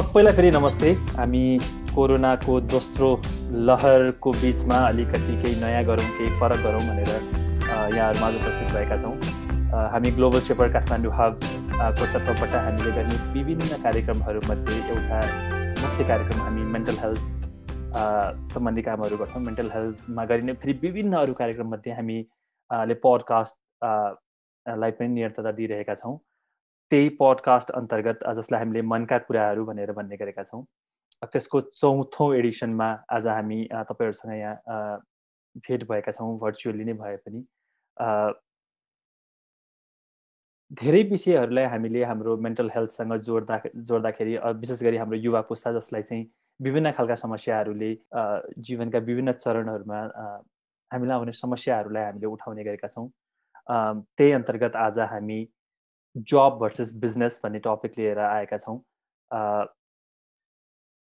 सबैलाई फेरि नमस्ते। हामी कोरोनाको दोस्रो लहरको बिचमा अलिकति केही नयाँ गरौँ केही फरक गरौँ भनेर यहाँहरूमा उपस्थित भएका छौँ। हामी ग्लोबल सेपर काठमाडौँ हबको तर्फबाट हामीले गर्ने विभिन्न कार्यक्रमहरूमध्ये एउटा मुख्य कार्यक्रम हामी मेन्टल हेल्थ सम्बन्धी कामहरू गर्छौँ। मेन्टल हेल्थमा गरिने फेरि विभिन्न अरू कार्यक्रममध्ये हामीले पडकास्टलाई पनि निरन्तरता दिइरहेका छौँ। त्यही पडकास्ट अन्तर्गत जसलाई हामीले मनका कुराहरू भनेर भन्ने गरेका छौँ। त्यसको चौथौँ एडिसनमा आज हामी तपाईँहरूसँग यहाँ भेट भएका छौँ भर्चुअली नै भए पनि। धेरै विषयहरूलाई हामीले हाम्रो मेन्टल हेल्थसँग जोड्दा जोड्दाखेरि विशेष गरी हाम्रो युवा पुस्ता जसलाई चाहिँ विभिन्न खालका समस्याहरूले जीवनका विभिन्न चरणहरूमा हामीलाई आउने समस्याहरूलाई हामीले उठाउने गरेका छौँ। त्यही अन्तर्गत आज हामी जब भर्सेस बिजनेस भन्ने टपिक लिएर आएका छौँ।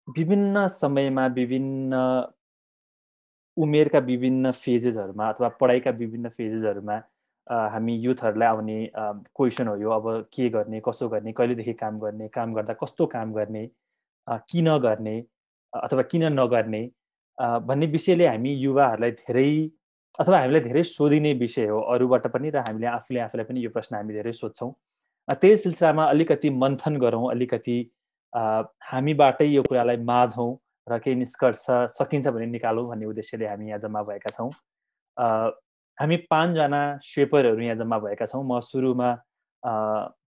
विभिन्न समयमा विभिन्न उमेरका विभिन्न फेजेसहरूमा अथवा पढाइका विभिन्न फेजेसहरूमा हामी युथहरूलाई आउने क्वेसन हो यो अब के गर्ने कसो गर्ने कहिलेदेखि काम गर्ने काम गर्दा कस्तो काम गर्ने किन गर्ने अथवा किन नगर्ने भन्ने विषयले हामी युवाहरूलाई धेरै अथवा हामीलाई धेरै सोधिने विषय हो अरूबाट पनि र हामीले आफूले आफूलाई पनि यो प्रश्न हामी धेरै सोध्छौँ। त्यही सिलसिलामा अलिकति मन्थन गरौँ अलिकति हामीबाटै यो कुरालाई माझौँ र केही निष्कर्ष सकिन्छ भने निकालौँ भन्ने उद्देश्यले हामी यहाँ जम्मा भएका छौँ। हामी पाँचजना स्वेपरहरू यहाँ जम्मा भएका छौँ। म सुरुमा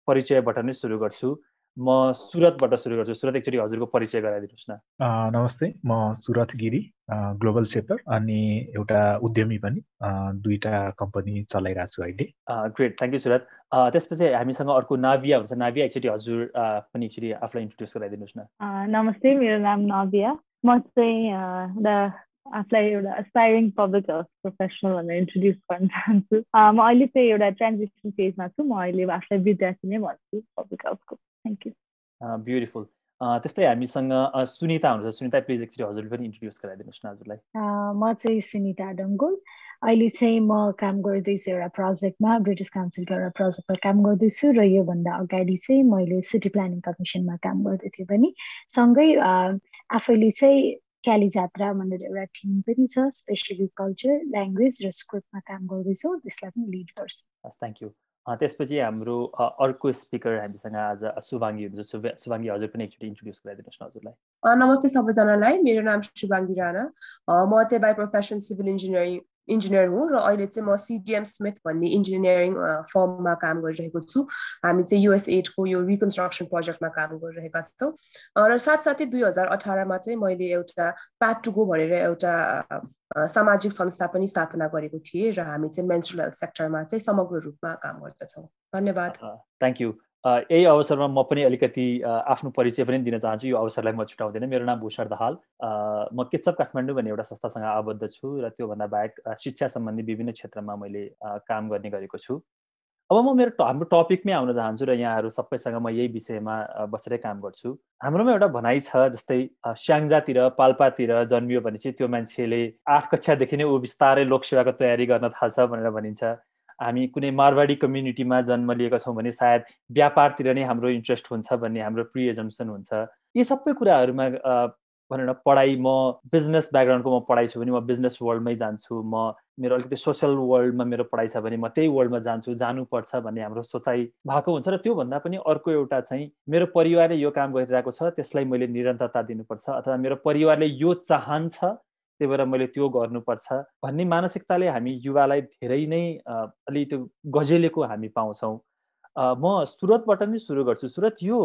परिचयबाट नै सुरु गर्छु। म सुरतबाट सुरु गर्छु। सुरत एकचोटि हजुरको परिचय गराइदिनुहोस् न। नमस्ते म सुरत गिरी ग्लोबल सेपर अनि एउटा उद्यमी पनि दुईटा कम्पनी चलाइरहेको छु अहिले ग्रेट थ्याङ्क यू सुरत। त्यसपछि हामीसँग अर्को नाभिया हुन्छ। नाभिया एकचोटि हजुर पनि एकचोटि आफूलाई इन्ट्रोड्युस गराइदिनुहोस् न। नमस्ते मेरो नाम नाभिया। म चाहिँ आफूलाई एउटा एसपायरिङ पब्लिक हेल्थ प्रोफेसनल भनेर इन्ट्रोड्युस गर्न चाहन्छु। म अहिले चाहिँ एउटा ट्रान्जेक्सन फेजमा छु। म अहिले आफूलाई विद्यार्थी नै भन्छु पब्लिक हेल्थको थ्याङ्क यू ब्युटिफुल त्यस्तै हामीसँग सुनिता हुनुहुन्छ। सुनिता प्लिज एकचोटि हजुरले पनि इन्ट्रोड्युस गराइदिनुहोस् न हजुरलाई। म चाहिँ सुनिता डङ्गोल अहिले चाहिँ म काम गर्दैछु एउटा प्रोजेक्टमा ब्रिटिस काउन्सिलको एउटा प्रोजेक्टमा काम गर्दैछु र योभन्दा अगाडि चाहिँ मैले सिटी प्लानिङ कमिसनमा काम गर्दै थिएँ पनि। सँगै आफैले चाहिँ क्याली जात्रा भनेर एउटा टिम पनि छ स्पेसली कल्चर ल्याङ्ग्वेज र स्क्रिप्टमा काम गर्दैछौँ त्यसलाई पनि लिड गर्छ। हस् थ्याङ्क यू त्यसपछि हाम्रो अर्को स्पिकर हामीसँग आज सुभाङ्गी हुनुहुन्छ। सुभाङ्गी हजुर पनि एकचोटि इन्ट्रोड्युस गराइदिनुहोस् न हजुरलाई। नमस्ते सबैजनालाई। मेरो नाम शुभाङ्गी राणा। म चाहिँ by profession civil engineering engineer हुँ र अहिले चाहिँ म सिडिएम स्मिथ भन्ने इन्जिनियरिङ फर्ममा काम गरिरहेको छु। हामी चाहिँ युएसएडको यो रिकन्स्ट्रक्सन प्रोजेक्टमा काम गरिरहेका छौँ। र साथसाथै दुई हजार अठारमा चाहिँ मैले एउटा प्याट टु गो भनेर एउटा सामाजिक संस्था पनि स्थापना गरेको थिएँ र हामी चाहिँ मेन्सुरल हेल्थ सेक्टरमा चाहिँ समग्र रूपमा काम गर्दछौँ। धन्यवाद। थ्याङ्क यू यही अवसरमा म पनि अलिकति आफ्नो परिचय पनि दिन चाहन्छु। यो अवसरलाई म छुट्याउँदैन मेरो नाम भूषण दहाल। म केचप काठमाडौँ भन्ने एउटा संस्थासँग आबद्ध छु र त्योभन्दा बाहेक शिक्षा सम्बन्धी विभिन्न क्षेत्रमा मैले काम गर्ने गरेको छु। अब म मेरो हाम्रो टपिकमै आउन चाहन्छु र यहाँहरू सबैसँग म यही विषयमा बसेरै काम गर्छु। हाम्रोमा एउटा भनाइ छ जस्तै स्याङ्जातिर पाल्पातिर जन्मियो भने चाहिँ त्यो मान्छेले आठ कक्षादेखि नै ऊ बिस्तारै लोकसेवाको तयारी गर्न थाल्छ भनेर भनिन्छ। हामी कुनै मारवाडी कम्युनिटीमा जन्म लिएका छौँ भने सायद व्यापारतिर नै हाम्रो इन्ट्रेस्ट हुन्छ भन्ने हाम्रो प्रि एजम्सन हुन्छ। यी सबै कुराहरूमा भनौँ न पढाइ म बिजनेस ब्याकग्राउन्डको म पढाइ छु भने म बिजनेस वर्ल्डमै जान्छु। म मेरो अलिकति सोसल वर्ल्डमा मेरो पढाइ छ भने म त्यही वर्ल्डमा जान्छु जानुपर्छ भन्ने हाम्रो सोचाइ भएको हुन्छ र त्योभन्दा पनि अर्को एउटा चाहिँ मेरो परिवारले यो काम गरिरहेको छ त्यसलाई मैले निरन्तरता दिनुपर्छ अथवा मेरो परिवारले यो चाहन्छ त्यही भएर मैले त्यो गर्नुपर्छ भन्ने मानसिकताले हामी युवालाई धेरै नै अलि त्यो गजेलेको हामी पाउँछौँ। म सुरतबाट नै सुरु गर्छु। सुरत यो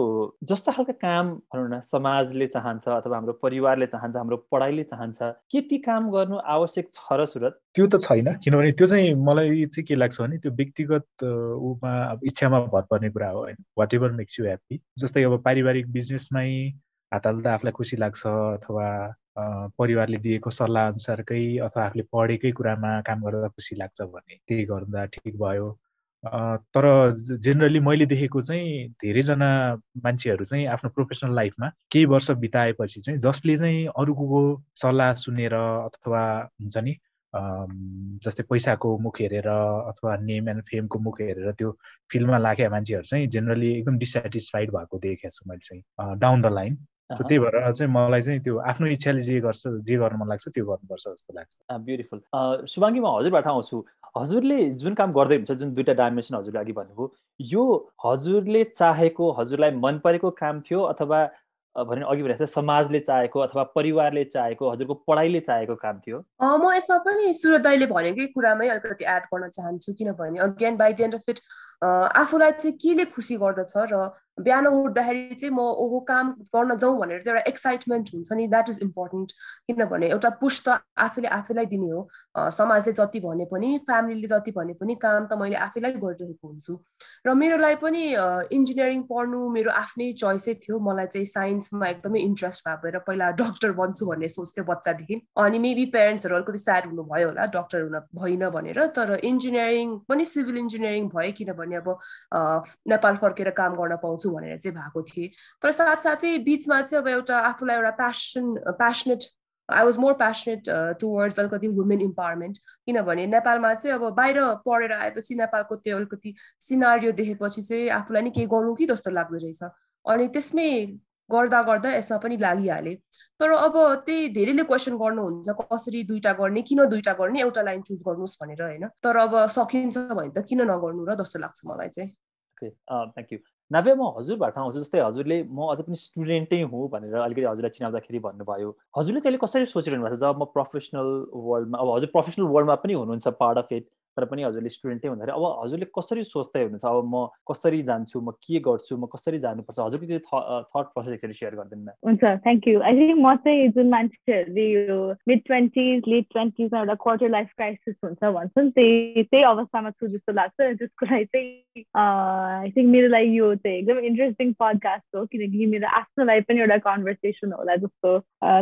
जस्तो खालको काम भनौँ न समाजले चाहन्छ अथवा हाम्रो परिवारले चाहन्छ हाम्रो पढाइले चाहन्छ के ती काम गर्नु आवश्यक छ र सुरत? त्यो त छैन किनभने त्यो चाहिँ मलाई चाहिँ के लाग्छ भने त्यो व्यक्तिगत उमा अब इच्छामा भर पर्ने कुरा हो होइन। Whatever makes you happy जस्तै अब पारिवारिक बिजनेसमै हात हाल्दा आफूलाई खुसी लाग्छ अथवा परिवारले दिएको सल्लाह अनुसारकै अथवा आफूले पढेकै कुरामा काम गर्दा खुसी लाग्छ भने त्यही गर्दा ठिक भयो। तर जेनरली मैले देखेको चाहिँ धेरैजना मान्छेहरू चाहिँ आफ्नो प्रोफेसनल लाइफमा केही वर्ष बिताएपछि चाहिँ जसले चाहिँ अरूको सल्लाह सुनेर अथवा हुन्छ नि जस्तै पैसाको मुख हेरेर अथवा नेम एन्ड फेमको मुख हेरेर त्यो फिल्डमा लागेका मान्छेहरू चाहिँ जेनरली एकदम डिसेटिस्फाइड भएको देखेको छु मैले चाहिँ। डाउन द लाइन त्यही भएर चाहिँ मलाई चाहिँ त्यो आफ्नो इच्छाले जे गर्छ जे गर्नु मन लाग्छ त्यो गर्नुपर्छ जस्तो लाग्छ। ब्युटिफुल सुभाङ्गी म हजुरबाट आउँछु। हजुरले जुन काम गर्दै हुन्छ जुन दुइटा डाइमेन्सन हजुरले अघि भन्नुभयो यो हजुरले चाहेको हजुरलाई मन परेको काम थियो अथवा भने अघि भने समाजले चाहेको अथवा परिवारले चाहेको हजुरको पढाइले चाहेको काम थियो? म यसमा पनि सुरत दाईले भनेकै कुरामै अलिकति एड गर्न चाहन्छु किनभने again by the end of it आफूलाई चाहिँ केले खुसी गर्दछ र बिहान उठ्दाखेरि चाहिँ म ओहो काम गर्न जाउँ भनेर एउटा एक्साइटमेन्ट हुन्छ नि द्याट इज इम्पोर्टेन्ट किनभने एउटा पुस त आफूले आफैलाई दिने हो। समाजले जति भने पनि फ्यामिलीले जति भने पनि काम त मैले आफैलाई गरिरहेको हुन्छु। र मेरो लागि पनि इन्जिनियरिङ पढ्नु मेरो आफ्नै चोइसै थियो। मलाई चाहिँ साइन्समा एकदमै इन्ट्रेस्ट भएर पहिला डक्टर बन्छु भन्ने सोच्थ्यो बच्चादेखि। अनि मेबी पेरेन्ट्सहरू अलिकति स्याड हुनुभयो होला डक्टर हुन भइन भनेर। तर इन्जिनियरिङ पनि सिभिल इन्जिनियरिङ भयो किनभने अब नेपाल फर्केर काम गर्न पाउँछु गर्छु भनेर चाहिँ भएको थिएँ तर साथसाथै बिचमा चाहिँ अब एउटा आफूलाई एउटा passion passionate I was more passionate towards अलिकति वुमेन इम्पावरमेन्ट किनभने नेपालमा चाहिँ अब बाहिर पढेर आएपछि नेपालको त्यो अलिकति सिनारियो देखेपछि चाहिँ आफूलाई नि केही गरौँ कि जस्तो लाग्दो रहेछ अनि त्यसमै गर्दा गर्दा यसमा पनि लागिहाले तर अब त्यही धेरैले क्वेसन गर्नुहुन्छ कसरी दुइटा गर्ने किन दुइटा गर्ने एउटा लाइन चुज गर्नुहोस् भनेर होइन तर अब सकिन्छ भने त किन नगर्नु र जस्तो लाग्छ मलाई चाहिँ यू नभए म हजुरबाट आउँछु जस्तै हजुरले म अझै पनि स्टुडेन्टै हुँ भनेर अलिकति हजुरलाई चिनाउँदाखेरि भन्नुभयो। हजुरले चाहिँ अहिले कसरी सोचिरहनु भएको छ? जब म प्रोफेसनल वर्ल्डमा अब हजुर प्रोफेसनल वर्ल्डमा पनि हुनुहुन्छ पार्ट अफ इट तर पनि हजुरले स्टुडेन्टै हुँदाखेरि अब हजुरले कसरी सोच्दै हुनुहुन्छ? अब म कसरी जान्छु? म के गर्छु? म कसरी जानुपर्छ? हजुरको त्यो थट प्रोसेस एकचोटि सेयर गरिदिनु हुन्छ थ्याङ्क यू आई थिङ्क म चाहिँ जुन मान्छेहरूले यो मिड ट्वेन्टिज लेट ट्वेन्टिजमा एउटा क्वार्टर लाइफ क्राइसिस हुन्छ भन्छ नि त्यही त्यही अवस्थामा छु जस्तो लाग्छ। त्यसको लागि चाहिँ आई थिङ्क मेरो लागि यो चाहिँ एकदम इन्ट्रेस्टिङ पडकास्ट हो किनकि मेरो आफ्नो लागि पनि एउटा कन्भर्सेसन होला जस्तो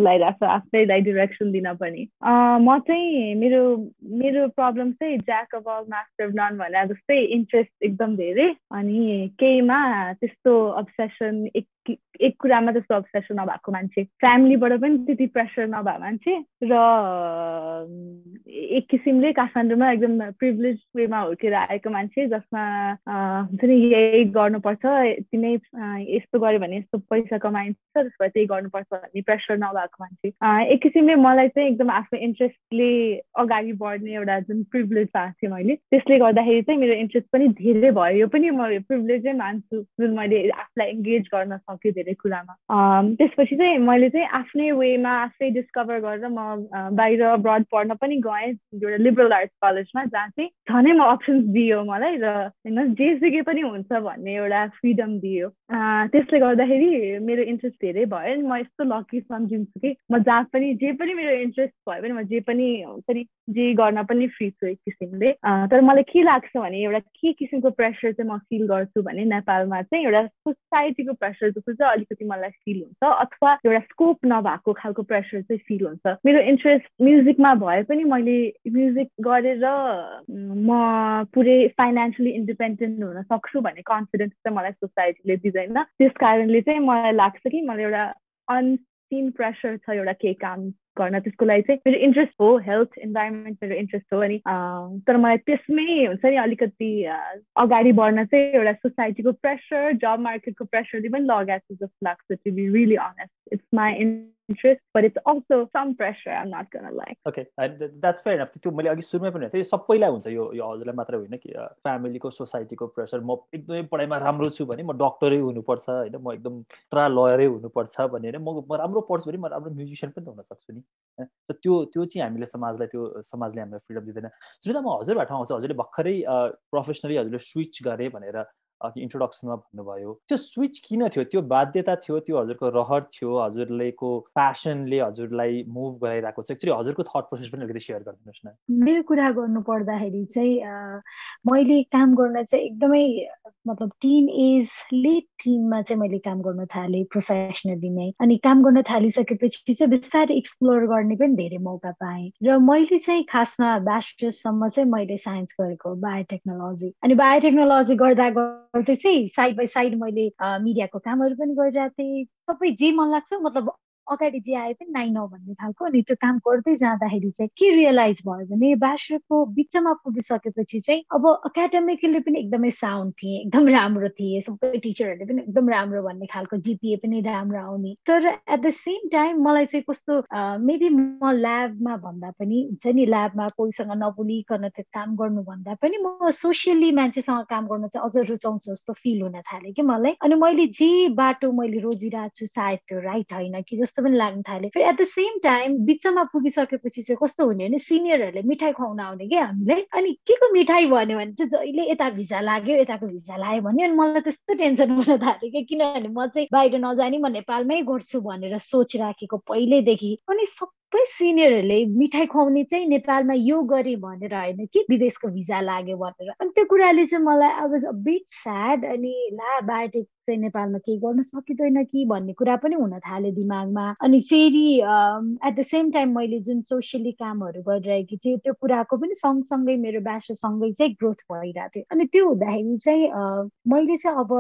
लागिरहेको छ आफ्नैलाई डिरेक्सन दिन पनि। म चाहिँ मेरो मेरो प्रब्लम चाहिँ अफ अल मास्टर नन भने जस्तै इन्ट्रेस्ट एकदम धेरै अनि केहीमा त्यस्तो अब्सेसन एक एक कुरामा त्यस्तो अब्सेसन नभएको मान्छे। फ्यामिलीबाट पनि त्यति प्रेसर नभएको मान्छे र एक किसिमले काठमाडौँमा एकदम प्रिभिलेज वेमा हुर्केर आएको मान्छे जसमा हुन्छ नि यही गर्नुपर्छ तिनै यस्तो गऱ्यो भने यस्तो पैसा कमाइन्छ त्यसबाट त्यही गर्नुपर्छ भन्ने प्रेसर नभएको मान्छे। एक किसिमले मलाई चाहिँ एकदम आफ्नो इन्ट्रेस्टले अगाडि बढ्ने एउटा जुन प्रिभिलेज पाएको थिएँ मैले त्यसले गर्दाखेरि चाहिँ मेरो इन्ट्रेस्ट पनि धेरै भयो। यो पनि म प्रिभिलेजै मान्छु जुन मैले आफूलाई इङ्गेज गर्न सक्छु सक्यो धेरै कुरामा। त्यसपछि चाहिँ मैले चाहिँ आफ्नै वेमा आफै डिस्कभर गरेर म बाहिर अब्रड पढ्न पनि गएँ एउटा लिबरल आर्ट्स कलेजमा जहाँ चाहिँ झनै म अप्सन्स दियो मलाई र होइन जे सिके पनि हुन्छ भन्ने एउटा फ्रिडम दियो। त्यसले गर्दाखेरि मेरो इन्ट्रेस्ट धेरै भयो। म यस्तो लकी सम्झिन्छु कि म जहाँ पनि जे पनि मेरो इन्ट्रेस्ट भयो भने म जे पनि जे गर्न पनि फ्री छु एक किसिमले। तर मलाई के लाग्छ भने एउटा के किसिमको प्रेसर चाहिँ म फिल गर्छु भने नेपालमा चाहिँ एउटा सोसाइटीको प्रेसर जस्तो चाहिँ अलिकति मलाई फिल हुन्छ अथवा एउटा स्कोप नभएको खालको प्रेसर चाहिँ फिल हुन्छ। मेरो इन्ट्रेस्ट म्युजिकमा भए पनि मैले म्युजिक गरेर म पुरै फाइनेन्सियली इन्डिपेन्डेन्ट हुन सक्छु भन्ने कन्फिडेन्स चाहिँ मलाई सोसाइटीले दिँदैन। त्यस कारणले चाहिँ मलाई लाग्छ कि मलाई एउटा अनसिन प्रेसर छ एउटा केही काम गर्न त्यसको लागि चाहिँ मेरो इन्ट्रेस्ट हो हेल्थ इन्भाइरोमेन्ट मेरो इन्ट्रेस्ट हो अनि तर मलाई त्यसमै हुन्छ नि अलिकति अगाडि बढ्न चाहिँ एउटा सोसाइटीको प्रेसर जब मार्केटको प्रेसरले पनि लगाएको जस्तो लाग्छ to be really honest it's my. त्यो मैले अघि सुरुमै पनि थिएँ सबैलाई हुन्छ यो यो हजुरलाई मात्र होइन कि फ्यामिलीको सोसाइटीको प्रेसर म एकदमै पढाइमा राम्रो छु भने म डक्टरै हुनुपर्छ होइन? म एकदम त्रा लयरै हुनुपर्छ भने म राम्रो पढ्छु भने म राम्रो म्युजिसियन पनि त हुन सक्छु त्यो त्यो चाहिँ हामीले समाजलाई त्यो समाजले हामीलाई फ्रिडम दिँदैन। सुनिता म हजुरबाट आउँछु। हजुरले भर्खरै प्रोफेसनली हजुरले स्विच गरेँ भनेर अघि इन्ट्रोडक्सनमा भन्नुभयो। त्यो स्विच किन थियो? त्यो बाध्यता थियो? त्यो हजुरको रहर थियो? हजुरलेको प्यासनले हजुरलाई मुभ गराइरहेको छ? एक्चुली हजुरको थट प्रोसेस पनि अलिकति सेयर गरिदिनुहोस् न। मेरो कुरा गर्नु पर्दाखेरि चाहिँ मैले काम गर्न चाहिँ एकदमै मतलब टिन एज लेट टिनमा चाहिँ मैले काम गर्न थालेँ प्रोफेसनली नै। अनि काम गर्न थालिसकेपछि चाहिँ बिस्तारै एक्सप्लोर गर्ने पनि धेरै मौका पाएँ। र मैले चाहिँ खासमा ब्याचलर्ससम्म चाहिँ मैले साइन्स गरेको बायोटेक्नोलोजी अनि बायोटेक्नोलोजी गर्दा गर्दै चाहिँ साइड बाई साइड मैले मिडियाको कामहरू पनि गरिरहेको थिएँ। सबै जे मन लाग्छ मतलब अगाडि जे आए पनि नाइन हो भन्ने खालको अनि त्यो काम गर्दै जाँदाखेरि चाहिँ के रियलाइज भयो भने ब्याचलरको बिचमा पुगिसकेपछि चाहिँ अब एकाडेमिकली पनि एकदमै साउन्ड थिएँ एकदम राम्रो थिएँ सबै टिचरहरूले पनि एकदम राम्रो भन्ने खालको जिपिए पनि राम्रो आउने। तर एट द सेम टाइम मलाई चाहिँ कस्तो मेबी म ल्याबमा भन्दा पनि हुन्छ नि ल्याबमा कोहीसँग नबोलिकन त्यो काम गर्नु भन्दा पनि म सोसियली मान्छेसँग काम गर्न चाहिँ अझ रुचाउँछु जस्तो फिल हुन थाल्यो कि मलाई। अनि मैले जे बाटो मैले रोजिरहेको छु सायद त्यो राइट होइन कि जस्तो पनि लाग्न थाल्यो। फेरि एट द सेम टाइम बिचमा पुगिसकेपछि चाहिँ कस्तो हुने भने सिनियरहरूले मिठाई खुवाउन आउने कि हामीले अनि के को मिठाई भन्यो भने चाहिँ जहिले यता भिजा लाग्यो यताको भिजा लाग्यो भने अनि मलाई त्यस्तो टेन्सन हुन थाल्यो कि किनभने म चाहिँ बाहिर नजाने म नेपालमै गर्छु भनेर सोच राखेको पहिल्यैदेखि अनि सबै सिनियरहरूले मिठाई खुवाउने चाहिँ नेपालमा यो गरे भनेर होइन कि विदेशको भिजा लाग्यो भनेर। अनि त्यो कुराले चाहिँ मलाई I was a bit sad अनि ला बायोटेक चाहिँ नेपालमा केही गर्न सकिँदैन कि भन्ने कुरा पनि हुन थाल्यो दिमागमा। अनि फेरि एट द सेम टाइम मैले जुन सोसियली कामहरू गरिरहेकी थिएँ त्यो कुराको पनि सँगसँगै मेरो ब्याचसँगै चाहिँ ग्रोथ भइरहेको थियो। अनि त्यो हुँदाखेरि चाहिँ मैले चाहिँ अब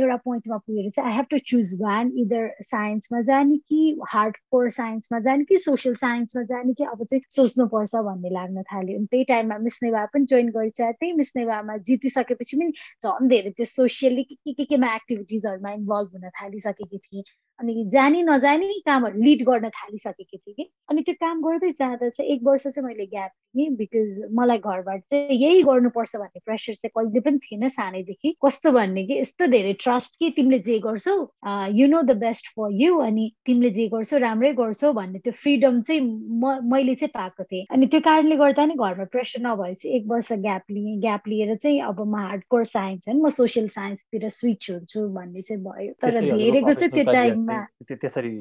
एउटा पोइन्टमा पुगेर चाहिँ I have to choose one either साइन्समा जाने कि हार्ड कोर साइन्समा जाने कि सोसियल साइन्समा जाने कि अब चाहिँ सोच्नुपर्छ भन्ने लाग्न थाल्यो। अनि त्यही टाइममा मिस नेवा पनि जोइन गरिसकेको थिएँ। मिस नेवामा जितिसकेपछि पनि झन् धेरै त्यो सोसियली के के केमा एक्टिभिटी एक्टिभिटिजहरूमा इन्भल्भ हुन थालिसकेकी थिएँ। अनि जानी नजानी कामहरू लिड गर्न थालिसकेकी थिएँ कि। अनि त्यो काम गर्दै जाँदा चाहिँ एक वर्ष चाहिँ मैले ग्याप दिएँ बिकज मलाई घरबाट चाहिँ यही गर्नुपर्छ भन्ने प्रेसर चाहिँ कहिले पनि थिएन सानैदेखि। कस्तो भन्ने कि यस्तो धेरै ट्रस्ट कि तिमीले जे गर्छौ you know the best for you अनि तिमीले जे गर्छौ राम्रै गर्छौ भन्ने त्यो फ्रिडम चाहिँ म मैले चाहिँ पाएको थिएँ। अनि त्यो कारणले गर्दा नि घरमा प्रेसर नभएपछि एक वर्ष ग्याप लिएँ। ग्याप लिएर चाहिँ अब म हार्ड कोर साइन्स होइन म सोसियल साइन्सतिर स्विच हुन्छु भन्ने चाहिँ भयो। तर धेरैको चाहिँ त्यो टाइममा त्यसरी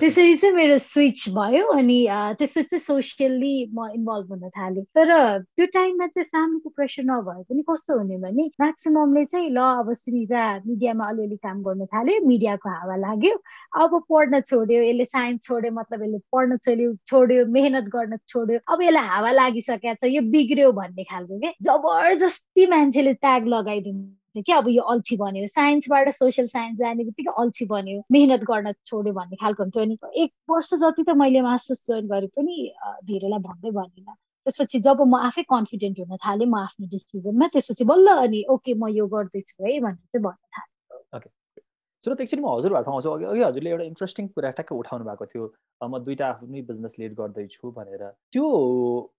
त्यसरी चाहिँ मेरो स्विच भयो अनि त्यसपछि चाहिँ सोसियल्ली म इन्भल्भ हुन थालेँ। तर त्यो टाइममा चाहिँ फ्यामिलीको प्रेसर नभए पनि कस्तो हुने भने म्याक्सिममले चाहिँ ल अब सुनिता मिडियामा अलिअलि काम गर्न थाल्यो मिडियाको हावा लाग्यो। अब पढ्न छोड्यो यसले साइन्स छोड्यो मतलब यसले पढ्न छोड्यो छोड्यो मेहनत गर्न छोड्यो अब यसलाई हावा लागिसकेको छ यो बिग्रियो भन्ने खालको के? जबरजस्ती मान्छेले ट्याग लगाइदिनु कि अब यो अल्छी बन्यो। साइन्सबाट सोसियल साइन्स जाने बित्तिकै अल्छी बन्यो। मेहनत गर्न छोड्यो भन्ने खालको हुन्थ्यो। अनि एक वर्ष जति त मैले मास्टर्स जोइन गरे पनि धेरैलाई भन्दै भनिनँ त्यसपछि जब म आफै कन्फिडेन्ट हुन थालेँ म आफ्नो डिसिजनमा त्यसपछि बल्ल अनि ओके म यो गर्दैछु है भनेर चाहिँ भन्न थालेँ। सुरत एकछिन म हजुरबाट आउँछु अघि अघि हजुरले एउटा इन्ट्रेस्टिङ कुरा ट्याक्क उठाउनु भएको थियो म दुइटा आफ्नै बिजनेस लिड गर्दैछु भनेर त्यो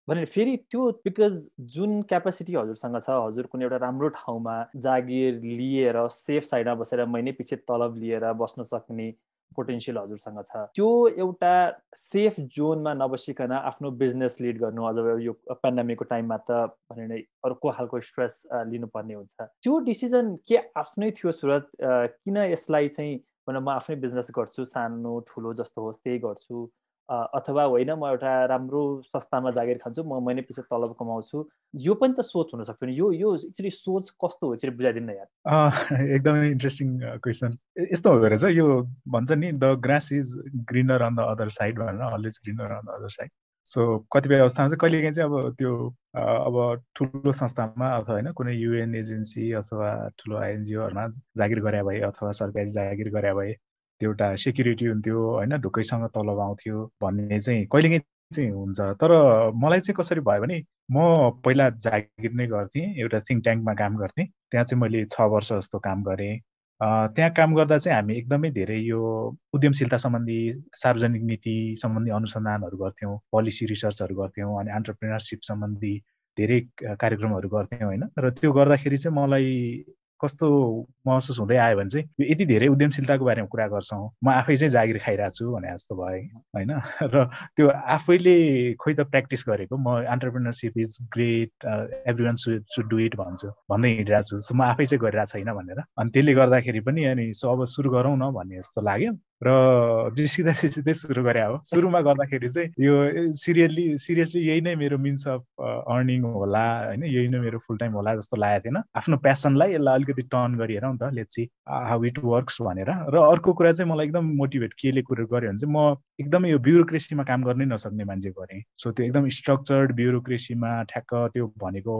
भनेर फेरि त्यो बिकज जुन क्यापासिटी हजुरसँग छ हजुर कुनै एउटा राम्रो ठाउँमा जागिर लिएर सेफ साइडमा बसेर महिनै पछि तलब लिएर बस्न सक्ने पोटेन्सियल हजुरसँग छ। त्यो एउटा सेफ जोनमा नबसिकन आफ्नो बिजनेस लिड गर्नु अझ यो पेन्डामिकको टाइममा त भने नै अर्को खालको स्ट्रेस लिनुपर्ने हुन्छ। त्यो डिसिजन के आफ्नै थियो सुरत किन यसलाई चाहिँ भने म आफ्नै बिजनेस गर्छु सानो ठुलो जस्तो होस् त्यही गर्छु। अथवा होइन म एउटा राम्रो संस्थामा जागिर खान्छु म महिना पछि तलब कमाउँछु यो पनि त सोच हुनसक्छ नि। यो यो एक्चुली सोच कस्तो हो एकचोटि बुझाइदिनु न यार? एकदमै इन्ट्रेस्टिङ क्वेसन यस्तो हुँदो रहेछ यो भन्छ नि the grass is greener on the other side भनेर always greener on the other side so कतिपय अवस्थामा चाहिँ कहिलेकाहीँ चाहिँ अब त्यो अब ठुलो संस्थामा अथवा होइन कुनै युएन एजेन्सी अथवा ठुलो आइएनजिओहरूमा जागिर गरे भए अथवा सरकारी जागिर गरे भए त्यो एउटा सेक्युरिटी हुन्थ्यो होइन ढुक्कैसँग तलब आउँथ्यो भन्ने चाहिँ कहिलेकाहीँ चाहिँ हुन्छ। तर मलाई चाहिँ कसरी भयो भने म पहिला जागिर नै गर्थेँ एउटा थिङ्क ट्याङ्कमा काम गर्थेँ। त्यहाँ चाहिँ मैले छ वर्ष जस्तो काम गरेँ। त्यहाँ काम गर्दा चाहिँ हामी एकदमै धेरै यो उद्यमशीलता सम्बन्धी सार्वजनिक नीति सम्बन्धी अनुसन्धानहरू गर्थ्यौँ पोलिसी रिसर्चहरू गर्थ्यौँ अनि अन्टरप्रिनरसिप सम्बन्धी धेरै कार्यक्रमहरू गर्थ्यौँ होइन। र त्यो गर्दाखेरि चाहिँ मलाई कस्तो महसुस हुँदै आयो भने चाहिँ यति धेरै उद्यमशीलताको बारेमा कुरा गर्छौँ म आफै चाहिँ जागिर खाइरहेको छु भने जस्तो भए होइन? र त्यो आफैले खोइ त प्र्याक्टिस गरेको म entrepreneurship is great everyone should do it भन्छु भन्दै हिँडिरहेको छु म आफै चाहिँ गरिरहेको छैन भनेर। अनि त्यसले गर्दाखेरि पनि अनि सो अब सुरु गरौँ न भन्ने जस्तो लाग्यो। र जिसिँदा जिसिँदै सुरु गरे हो सुरुमा गर्दाखेरि चाहिँ यो सिरियसली सिरियसली यही नै मेरो मिन्स अफ अर्निङ होला होइन? यही नै मेरो फुल टाइम होला जस्तो लागेको थिएन। आफ्नो प्यासनलाई यसलाई अलिकति टर्न गरिहेर नि त let's see how it works भनेर। र अर्को कुरा चाहिँ मलाई एकदम मोटिभेट केले कुरो गर्यो भने चाहिँ म एकदमै यो ब्युरोक्रेसीमा काम गर्नै नसक्ने मान्छे गरेँ सो त्यो एकदम स्ट्रक्चर्ड ब्युरोक्रेसीमा ठ्याक्क त्यो भनेको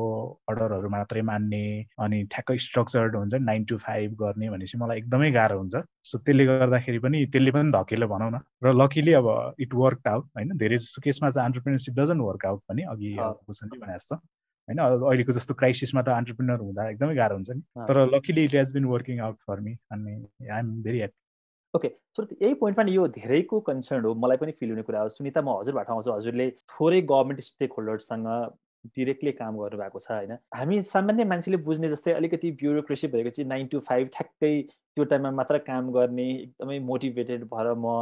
अर्डरहरू मात्रै मान्ने अनि ठ्याक्क स्ट्रक्चर्ड हुन्छ नाइन टु फाइभ गर्ने भनेपछि मलाई एकदमै गाह्रो हुन्छ। सो त्यसले गर्दाखेरि पनि त्यसले पनि धकेलो भनौँ न। र लकिली अब इट वर्क आउट होइन? धेरै जस्तो केसमा चाहिँ अन्टरप्रिनरसिप डजन्ट वर्क आउट पनि अघि भूषणले भने जस्तो होइन? अहिलेको जस्तो क्राइसिसमा त अन्टरप्रिनर हुँदा एकदमै गाह्रो हुन्छ नि। तर luckily it has been working out for me अनि I am very happy okay so यही पोइन्टमा यो धेरैको कन्सर्न हो मलाई पनि फिल हुने कुरा हो। सुनिता म हजुरबाट आउँछु। हजुरले थोरै गभर्मेन्ट स्टेक होल्डरसँग डिरेक्टली काम गर्नुभएको छ होइन? हामी सामान्य मान्छेले बुझ्ने जस्तै अलिकति ब्युरोक्रेसी भएको चाहिँ नाइन टु फाइभ ठ्याक्कै त्यो टाइममा मात्र काम गर्ने एकदमै मोटिभेटेड भएर म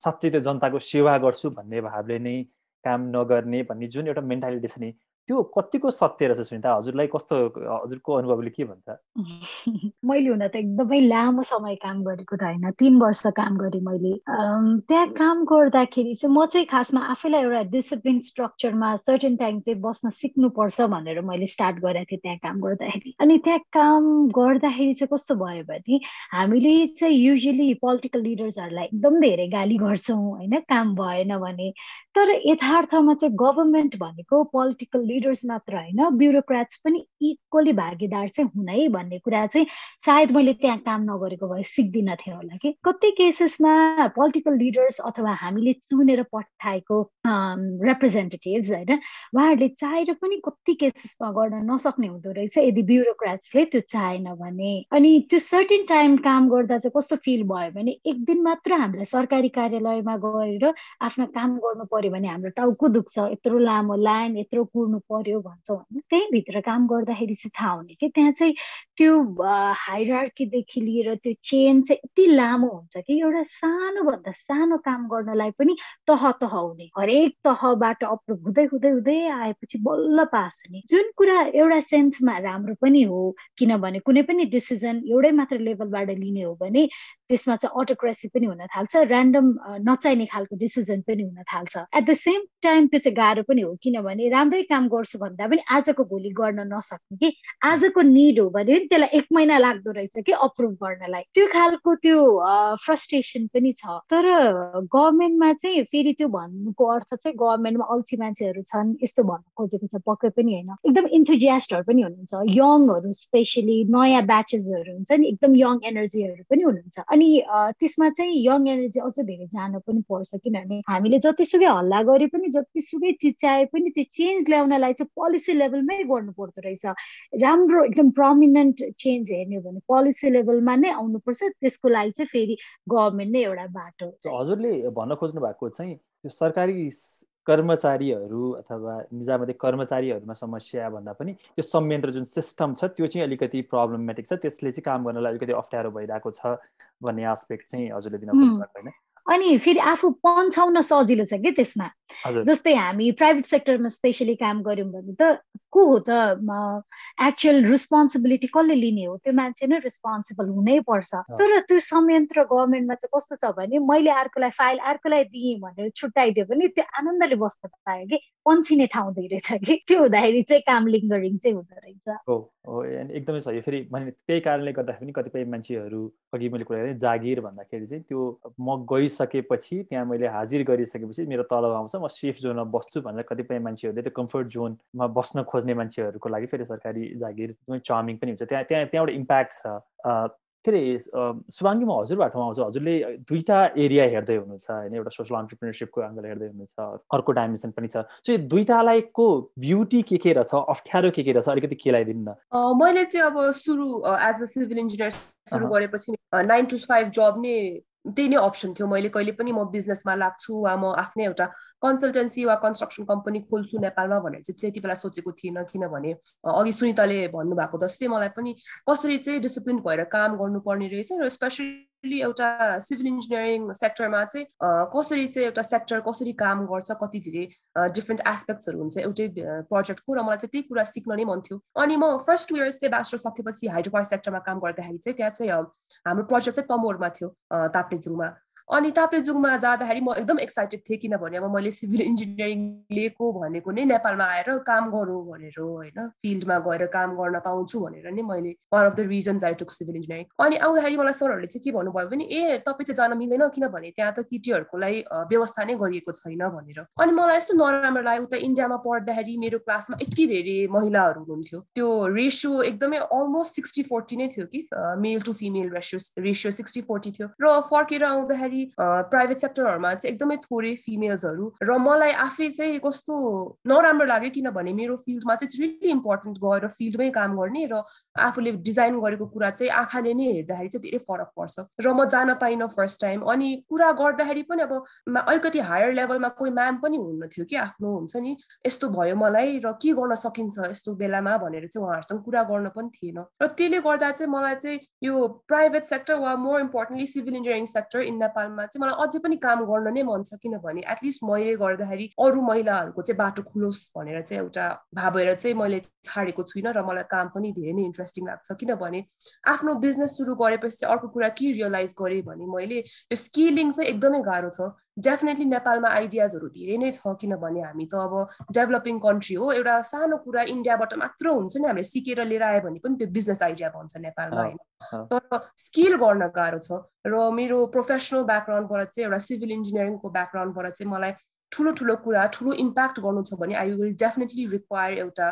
साँच्चै त्यो जनताको सेवा गर्छु भन्ने भावले नै काम नगर्ने भन्ने जुन एउटा मेन्टालिटी छ नि त्यो कतिको सत्य रहेछ सुनिता? हजुरलाई कस्तो हजुरको अनुभवले के भन्छ? मैले हुन त एकदमै लामो समय काम गरेको त होइन तिन वर्ष काम गरेँ मैले। त्यहाँ काम गर्दाखेरि चाहिँ म चाहिँ खासमा आफैलाई एउटा डिसिप्लिन स्ट्रक्चरमा सर्टेन टाइम चाहिँ बस्न सिक्नुपर्छ भनेर मैले स्टार्ट गरेको थिएँ त्यहाँ काम गर्दाखेरि। अनि त्यहाँ काम गर्दाखेरि चाहिँ कस्तो भयो भने हामीले चाहिँ युजली पोलिटिकल लिडर्सहरूलाई एकदम धेरै गाली गर्छौँ होइन? काम भएन भने। तर यथार्थमा चाहिँ गभर्मेन्ट भनेको पोलिटिकल लिडर्स मात्र होइन ब्युरोक्राट्स पनि इक्वली भागीदार चाहिँ हुनै भन्ने कुरा चाहिँ सायद मैले त्यहाँ काम नगरेको भए सिक्दिनँ थिएँ होला कि। कति केसेसमा पोलिटिकल लिडर्स अथवा हामीले चुनेर पठाएको रिप्रेजेन्टेटिभ्स होइन उहाँहरूले चाहेर पनि कति केसेसमा गर्न नसक्ने हुँदो रहेछ यदि ब्युरोक्राट्सले त्यो चाहेन भने। अनि त्यो सर्टेन टाइम काम गर्दा चाहिँ कस्तो फिल भयो भने एक दिन मात्र हामीलाई सरकारी कार्यालयमा गएर आफ्नो काम गर्नु पर्यो भने हाम्रो टाउको दुख्छ। यत्रो लामो लाइन यत्रो कुर्नु पर्यो भन्छौँ होइन। त्यहीँभित्र काम गर्दाखेरि चाहिँ थाहा हुने कि त्यहाँ चाहिँ त्यो हाइरार्कीदेखि लिएर त्यो चेन चाहिँ यति लामो हुन्छ कि एउटा सानोभन्दा सानो काम गर्नलाई पनि तह तह हुने। हरेक तहबाट अप्रुभ हुँदै हुँदै हुँदै आएपछि बल्ल पास हुने। जुन कुरा एउटा सेन्समा राम्रो पनि हो किनभने कुनै पनि डिसिजन एउटै मात्र लेभलबाट लिने हो भने त्यसमा चाहिँ अटोक्रेसी पनि हुन थाल्छ ऱ्यान्डम नचाहिने खालको डिसिजन पनि हुन थाल्छ। एट द सेम टाइम त्यो चाहिँ गाह्रो पनि हो किनभने राम्रै काम गर्छु भन्दा पनि आजको भोलि गर्न नसक्ने कि? आजको निड हो भने त्यसलाई एक महिना लाग्दो रहेछ कि अप्रुभ गर्नलाई? त्यो खालको त्यो फ्रस्ट्रेसन पनि छ। तर गभर्मेन्टमा चाहिँ फेरि त्यो भन्नुको अर्थ चाहिँ गभर्मेन्टमा अल्छी मान्छेहरू छन् यस्तो भन्नु खोजेको छ पक्कै पनि होइन। एकदम इन्थुजियास्टहरू पनि हुनुहुन्छ। यङहरू स्पेसली नयाँ ब्याचेसहरू हुन्छ नि एकदम यङ एनर्जीहरू पनि हुनुहुन्छ। अनि त्यसमा चाहिँ यङ एनर्जी अझ धेरै जान पनि पर्छ किनभने हामीले जतिसुकै हल्ला गरे पनि जतिसुकै चिच्याए पनि त्यो चेन्ज ल्याउनलाई चाहिँ पोलिसी लेभलमै गर्नु पर्दो रहेछ। राम्रो एकदम प्रमिनेन्ट चेन्ज हेर्ने हो भने पोलिसी लेभलमा नै आउनुपर्छ त्यसको लागि चाहिँ फेरि गभर्मेन्ट नै एउटा बाटो। हजुरले भन्न खोज्नु भएको चाहिँ त्यो सरकारी कर्मचारीहरू अथवा निजामती कर्मचारीहरूमा समस्या भन्दा पनि त्यो संयन्त्र जुन सिस्टम छ त्यो चाहिँ अलिकति प्रब्लमेटिक छ। त्यसले चाहिँ काम गर्नलाई अलिकति अप्ठ्यारो भइरहेको छ भन्ने आस्पेक्ट चाहिँ हजुरले दिन होइन अनि फेरि आफू पन्छाउन सजिलो छ कि त्यसमा। जस्तै हामी प्राइभेट सेक्टरमा स्पेसली काम गऱ्यौँ भने त को हो त एक्चुअल रिस्पोन्सिबिलिटी कसले लिने हो? त्यो मान्छे नै रिस्पोन्सिबल हुनै पर्छ। तर त्यो संयन्त्र गभर्मेन्टमा चाहिँ कस्तो छ भने मैले अर्कोलाई फाइल अर्कोलाई दिएँ भनेर छुट्याइदियो भने त्यो आनन्दले बस्न पायो कि पन्छिने ठाउँ धेरै छ कि। त्यो हुँदाखेरि चाहिँ काम लिङ्गरिङ चाहिँ हुँदो रहेछ। हो एकदमै सही फेरि मैले त्यही कारणले गर्दाखेरि पनि कतिपय मान्छेहरू अघि मैले कुरा गरेँ जागिर भन्दाखेरि चाहिँ त्यो म गइसकेपछि त्यहाँ मैले हाजिर गरिसकेपछि मेरो तलब आउँछ म सेफ जोनमा बस्छु भनेर कतिपय मान्छेहरूले त्यो कम्फर्ट जोनमा बस्न खोज्ने मान्छेहरूको लागि फेरि सरकारी जागिर एकदमै चार्मिङ पनि हुन्छ। त्यहाँ त्यहाँ त्यहाँ एउटा इम्प्याक्ट छ के अरे सुभाङ्गी म हजुरबाट आउँछु हजुरले दुईवटा एरिया हेर्दै हुनुहुन्छ होइन एउटा सोसल अन्टरप्रिनरसिपको एङ्गल हेर्दै हुनुहुन्छ अर्को डाइमेन्सन पनि छ। सो यो दुइटालाईको ब्युटी के के रहेछ अप्ठ्यारो के के रहेछ अलिकति केलाइदिनु न। मैले चाहिँ अब सुरु एज अ सिभिल इन्जिनियर सुरु गरेपछि नाइन टु फाइभ जब नै त्यही नै अप्सन थियो। मैले कहिले पनि म बिजनेसमा लाग्छु वा म आफ्नै एउटा कन्सल्टेन्सी वा कन्स्ट्रक्सन कम्पनी खोल्छु नेपालमा भनेर चाहिँ त्यति बेला सोचेको थिइनँ। किनभने अघि सुनिताले भन्नुभएको जस्तै मलाई पनि कसरी चाहिँ डिसिप्लिन भएर काम गर्नुपर्ने रहेछ र स्पेसली एउटा सिभिल इन्जिनियरिङ सेक्टरमा चाहिँ कसरी चाहिँ एउटा सेक्टर कसरी काम गर्छ कति धेरै डिफ्रेन्ट एस्पेक्ट्सहरू हुन्छ एउटै प्रोजेक्टको र मलाई चाहिँ त्यही कुरा सिक्न नै मन थियो। अनि म फर्स्ट टु इयर्स चाहिँ ब्याचलर सकेपछि हाइड्रो पावर सेक्टरमा काम गर्दाखेरि चाहिँ त्यहाँ चाहिँ हाम्रो प्रोजेक्ट चाहिँ तमोरमा थियो ताप्लेजुङमा। अनि ताप्लेजुङमा जाँदाखेरि म एकदम एक्साइटेड थिएँ किनभने अब मैले सिभिल इन्जिनियरिङ लिएको भनेको नै नेपालमा आएर काम गरौँ भनेर होइन फिल्डमा गएर काम गर्न पाउँछु भनेर नै मैले one of the reasons I took civil engineering अनि आउँदाखेरि मलाई सरहरूले चाहिँ के भन्नुभयो भने ए तपाईँ चाहिँ जान मिल्दैन किनभने त्यहाँ त केटीहरूको लागि व्यवस्था नै गरिएको छैन भनेर। अनि मलाई यस्तो नराम्रो लाग्यो उता इन्डियामा पढ्दाखेरि मेरो क्लासमा यति धेरै महिलाहरू हुनुहुन्थ्यो। त्यो रेसियो एकदमै अलमोस्ट सिक्सटी फोर्टी नै थियो कि male to female ratio ratio sixty forty थियो। र फर्केर आउँदाखेरि प्राइभेट सेक्टरहरूमा चाहिँ एकदमै थोरै फिमेल्सहरू र मलाई आफै चाहिँ कस्तो नराम्रो लाग्यो किनभने मेरो फिल्डमा चाहिँ रियली इम्पोर्टेन्ट गएर फिल्डमै काम गर्ने र आफूले डिजाइन गरेको कुरा चाहिँ आँखाले नै हेर्दाखेरि चाहिँ धेरै फरक पर्छ र म जान पाइनँ फर्स्ट टाइम अनि कुरा गर्दाखेरि पनि अब अलिकति हायर लेभलमा कोही म्याम पनि हुन्न थियो कि आफ्नो हुन्छ नि यस्तो भयो मलाई र के गर्न सकिन्छ यस्तो बेलामा भनेर चाहिँ उहाँहरूसँग कुरा गर्न पनि थिएन। र त्यसले गर्दा चाहिँ मलाई चाहिँ यो प्राइभेट सेक्टर वा more importantly civil engineering sector in नेपालमा चाहिँ मलाई अझै पनि काम गर्न नै मन छ किनभने एटलिस्ट मैले गर्दाखेरि अरू महिलाहरूको चाहिँ बाटो खुलोस् भनेर चाहिँ एउटा भावेर चाहिँ मैले छाडेको छुइनँ र मलाई काम पनि धेरै नै इन्ट्रेस्टिङ लाग्छ किनभने आफ्नो बिजनेस सुरु गरेपछि चाहिँ अर्को कुरा के रियलाइज गरेँ भने मैले यो स्किलिङ चाहिँ एकदमै गाह्रो छ। डेफिनेटली नेपालमा आइडियाजहरू धेरै नै छ किनभने हामी त अब डेभलपिङ कन्ट्री हो। एउटा सानो कुरा इन्डियाबाट मात्र हुन्छ नि हामीले सिकेर लिएर आयो भने पनि त्यो बिजनेस आइडिया भन्छ नेपालमा होइन। तर स्किल गर्न गाह्रो छ र मेरो प्रोफेसनल ब्याकग्राउन्डबाट चाहिँ एउटा सिभिल इन्जिनियरिङको ब्याकग्राउन्डबाट चाहिँ मलाई ठुलो ठुलो कुरा ठुलो इम्प्याक्ट गर्नु छ भने आई विल डेफिनेटली रिक्वायर एउटा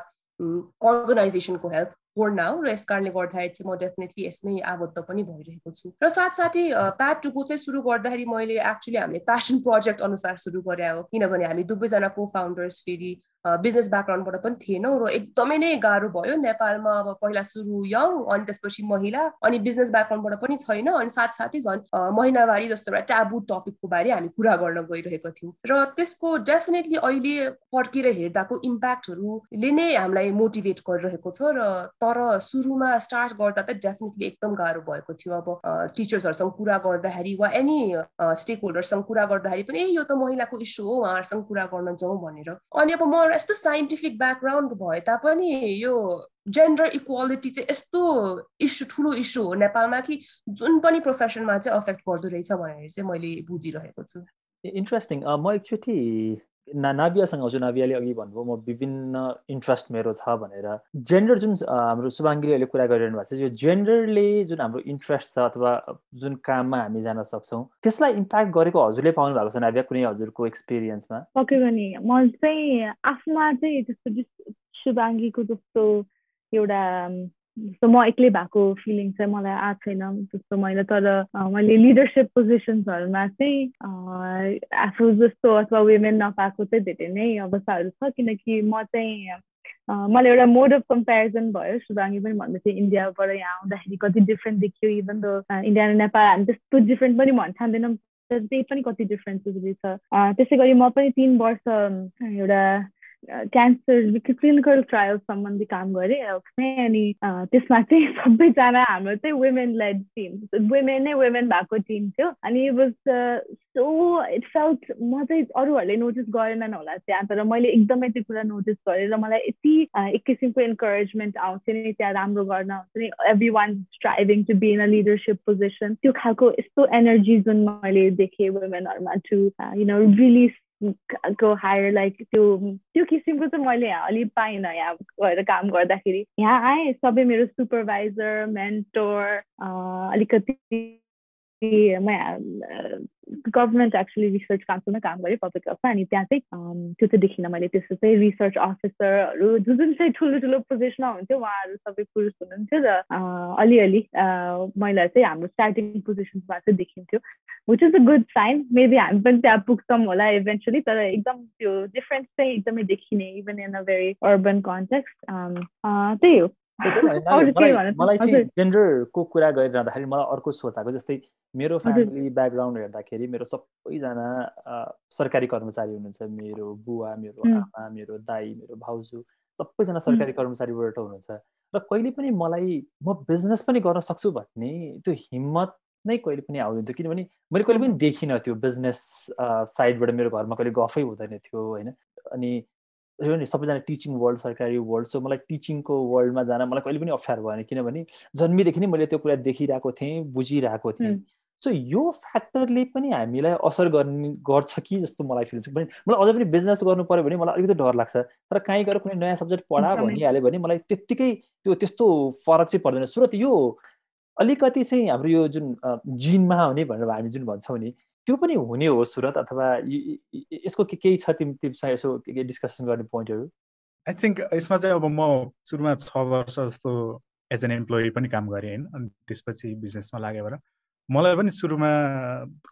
अर्गनाइजेसनको हेल्प फोर नाउ र यस कारणले गर्दाखेरि चाहिँ म डेफिनेटली यसमै आबद्ध पनि भइरहेको छु। र साथसाथै प्याट टुको चाहिँ सुरु गर्दाखेरि मैले एक्चुली हामीले प्यासन प्रोजेक्ट अनुसार सुरु गरे हो। किनभने हामी दुवैजना को फाउन्डर्स फेरि बिजनेस ब्याकग्राउन्डबाट पनि थिएनौँ र एकदमै नै गाह्रो भयो। नेपालमा अब पहिला सुरु यङ अनि त्यसपछि महिला अनि बिजनेस ब्याकग्राउन्डबाट पनि छैन अनि साथसाथै झन् महिनावारी जस्तो एउटा ट्याबु टपिकको बारे हामी कुरा गर्न गइरहेको थियौँ। र त्यसको डेफिनेटली अहिले फर्केर हेर्दाको इम्प्याक्टहरूले नै हामीलाई मोटिभेट गरिरहेको छ र तर सुरुमा स्टार्ट गर्दा त डेफिनेटली एकदम गाह्रो भएको थियो। अब टिचर्सहरूसँग कुरा गर्दाखेरि वा एनी स्टेक होल्डरसँग कुरा गर्दाखेरि पनि ए यो त महिलाको इस्यु हो उहाँहरूसँग कुरा गर्न जाउँ भनेर। अनि अब म यस्तो साइन्टिफिक ब्याकग्राउन्ड भए तापनि यो जेन्डर इक्वालिटी चाहिँ यस्तो इस्यु ठुलो इस्यु हो नेपालमा कि जुन पनि प्रोफेसनमा चाहिँ अफेक्ट गर्दो रहेछ भनेर चाहिँ मैले बुझिरहेको छु। इन्ट्रेस्टिङ म एकचोटि ना नाबियासँग आउँछु नाबियाले अघि भन्नुभयो म विभिन्न इन्ट्रेस्ट मेरो छ भनेर। जेन्डर जुन हाम्रो शुभाङ्गीले अहिले कुरा गरिरहनु भएको छ यो जेन्डरले जुन हाम्रो इन्ट्रेस्ट छ अथवा जुन काममा हामी जान सक्छौँ त्यसलाई इम्प्याक्ट गरेको हजुरले पाउनु भएको छ नाबिया कुनै हजुरको एक्सपिरियन्समा पक्कै पनि म चाहिँ आफ्ना चाहिँ त्यस्तो शुभाङ्गीको जस्तो एउटा जस्तो म एक्लै भएको फिलिङ चाहिँ मलाई आएको छैन जस्तो मैले तर मैले लिडरसिप पोजिसन्सहरूमा चाहिँ आफू जस्तो अथवा वुमेन नपाएको चाहिँ धेरै नै अवस्थाहरू छ। किनकि म चाहिँ मलाई एउटा मोड अफ कम्पेरिजन भयो। सुबाङ्गी पनि भन्दै थियो इन्डियाबाट यहाँ आउँदाखेरि कति डिफ्रेन्ट देखियो। इभन द इन्डिया र नेपाल हामी त्यस्तो डिफ्रेन्ट पनि भन्न चाहँदैनौँ त्यही पनि कति डिफ्रेन्सेस रहेछ। त्यसै गरी म पनि तिन वर्ष एउटा क्यान्सर क्लिनिकल ट्रायल सम्बन्धी काम गरेँ अनि त्यसमा चाहिँ सबैजना हाम्रो चाहिँ वुमेन लेड टिम वुमेन नै वुमेन भएको टिम थियो अनि it was so it felt म चाहिँ अरूहरूले नोटिस गरेनन् होला त्यहाँ तर मैले एकदमै त्यो कुरा नोटिस गरेँ र मलाई यति एक किसिमको इन्करेजमेन्ट आउँथ्यो नि त्यहाँ राम्रो गर्न आउँथ्यो नि everyone striving to be in a leadership position त्यो खालको यस्तो एनर्जी जुन मैले देखेँ वुमेनहरूमा टु यु नो रिली को हायर लाइक त्यो त्यो किसिमको चाहिँ मैले यहाँ अलिक पाइनँ यहाँ गएर काम गर्दाखेरि। यहाँ आएँ सबै मेरो सुपरभाइजर मेन्टोर अलिकति गभर्मेन्ट एक्चुली रिसर्च काउन्सिलमा काम गरेँ पब्लिक हेल्थमा अनि त्यहाँ चाहिँ त्यो चाहिँ देखिनँ मैले। त्यस्तो चाहिँ रिसर्च अफिसरहरू जुन जुन चाहिँ ठुलो ठुलो पोजिसनमा हुन्थ्यो उहाँहरू सबै पुरुष हुनुहुन्थ्यो र अलिअलि महिला चाहिँ हाम्रो स्टार्टिङ पोजिसन्समा चाहिँ देखिन्थ्यो which is a good sign maybe हामी पनि त्यहाँ पुग्छौँ होला इभेन्चुली तर एकदम त्यो डिफ्रेन्स चाहिँ एकदमै देखिने even in a very urban context त्यही हो। मलाई चाहिँ जेन्डरको कुरा गरिरहँदाखेरि मलाई अर्को सोच आएको जस्तै मेरो फ्यामिली ब्याकग्राउन्ड हेर्दाखेरि मेरो सबैजना सरकारी कर्मचारी हुनुहुन्छ मेरो बुवा मेरो आमा मेरो दाई मेरो भाउजू सबैजना सरकारी कर्मचारीबाट हुनुहुन्छ र कहिले पनि मलाई म बिजनेस पनि गर्न सक्छु भन्ने त्यो हिम्मत नै कहिले पनि आउँदैन थियो किनभने मैले कहिले पनि देखिनँ त्यो बिजनेस साइडबाट मेरो घरमा कहिले गफै हुँदैन थियो होइन अनि नि सबैजना टिचिङ वर्ल्ड सरकारी वर्ल्ड सो मलाई टिचिङको वर्ल्डमा जान मलाई कहिले पनि अप्ठ्यारो भएन किनभने जन्मीदेखि नै मैले त्यो कुरा देखिरहेको थिएँ बुझिरहेको थिएँ। सो यो फ्याक्टरले पनि हामीलाई असर गर्ने गर्छ कि जस्तो मलाई फिल छ मलाई अझै पनि बिजनेस गर्नु पऱ्यो भने मलाई अलिकति डर लाग्छ। तर कहीँ गएर कुनै नयाँ सब्जेक्ट पढा भनिहाल्यो भने मलाई त्यत्तिकै त्यो त्यस्तो फरक चाहिँ पर्दैन। सुरत यो अलिकति चाहिँ हाम्रो यो जुन जिनमा हुने भनेर हामी जुन भन्छौँ नि त्यो पनि हुने हो सुरत अथवा यसको के केही छ तिमी तिमीसँग यसो के डिस्कसन गर्ने पोइन्टहरू आई थिङ्क यसमा चाहिँ अब म सुरुमा छ वर्ष जस्तो एज एन इम्प्लोइ पनि काम गरेँ होइन? अनि त्यसपछि बिजनेसमा लाग्यो भएर मलाई पनि सुरुमा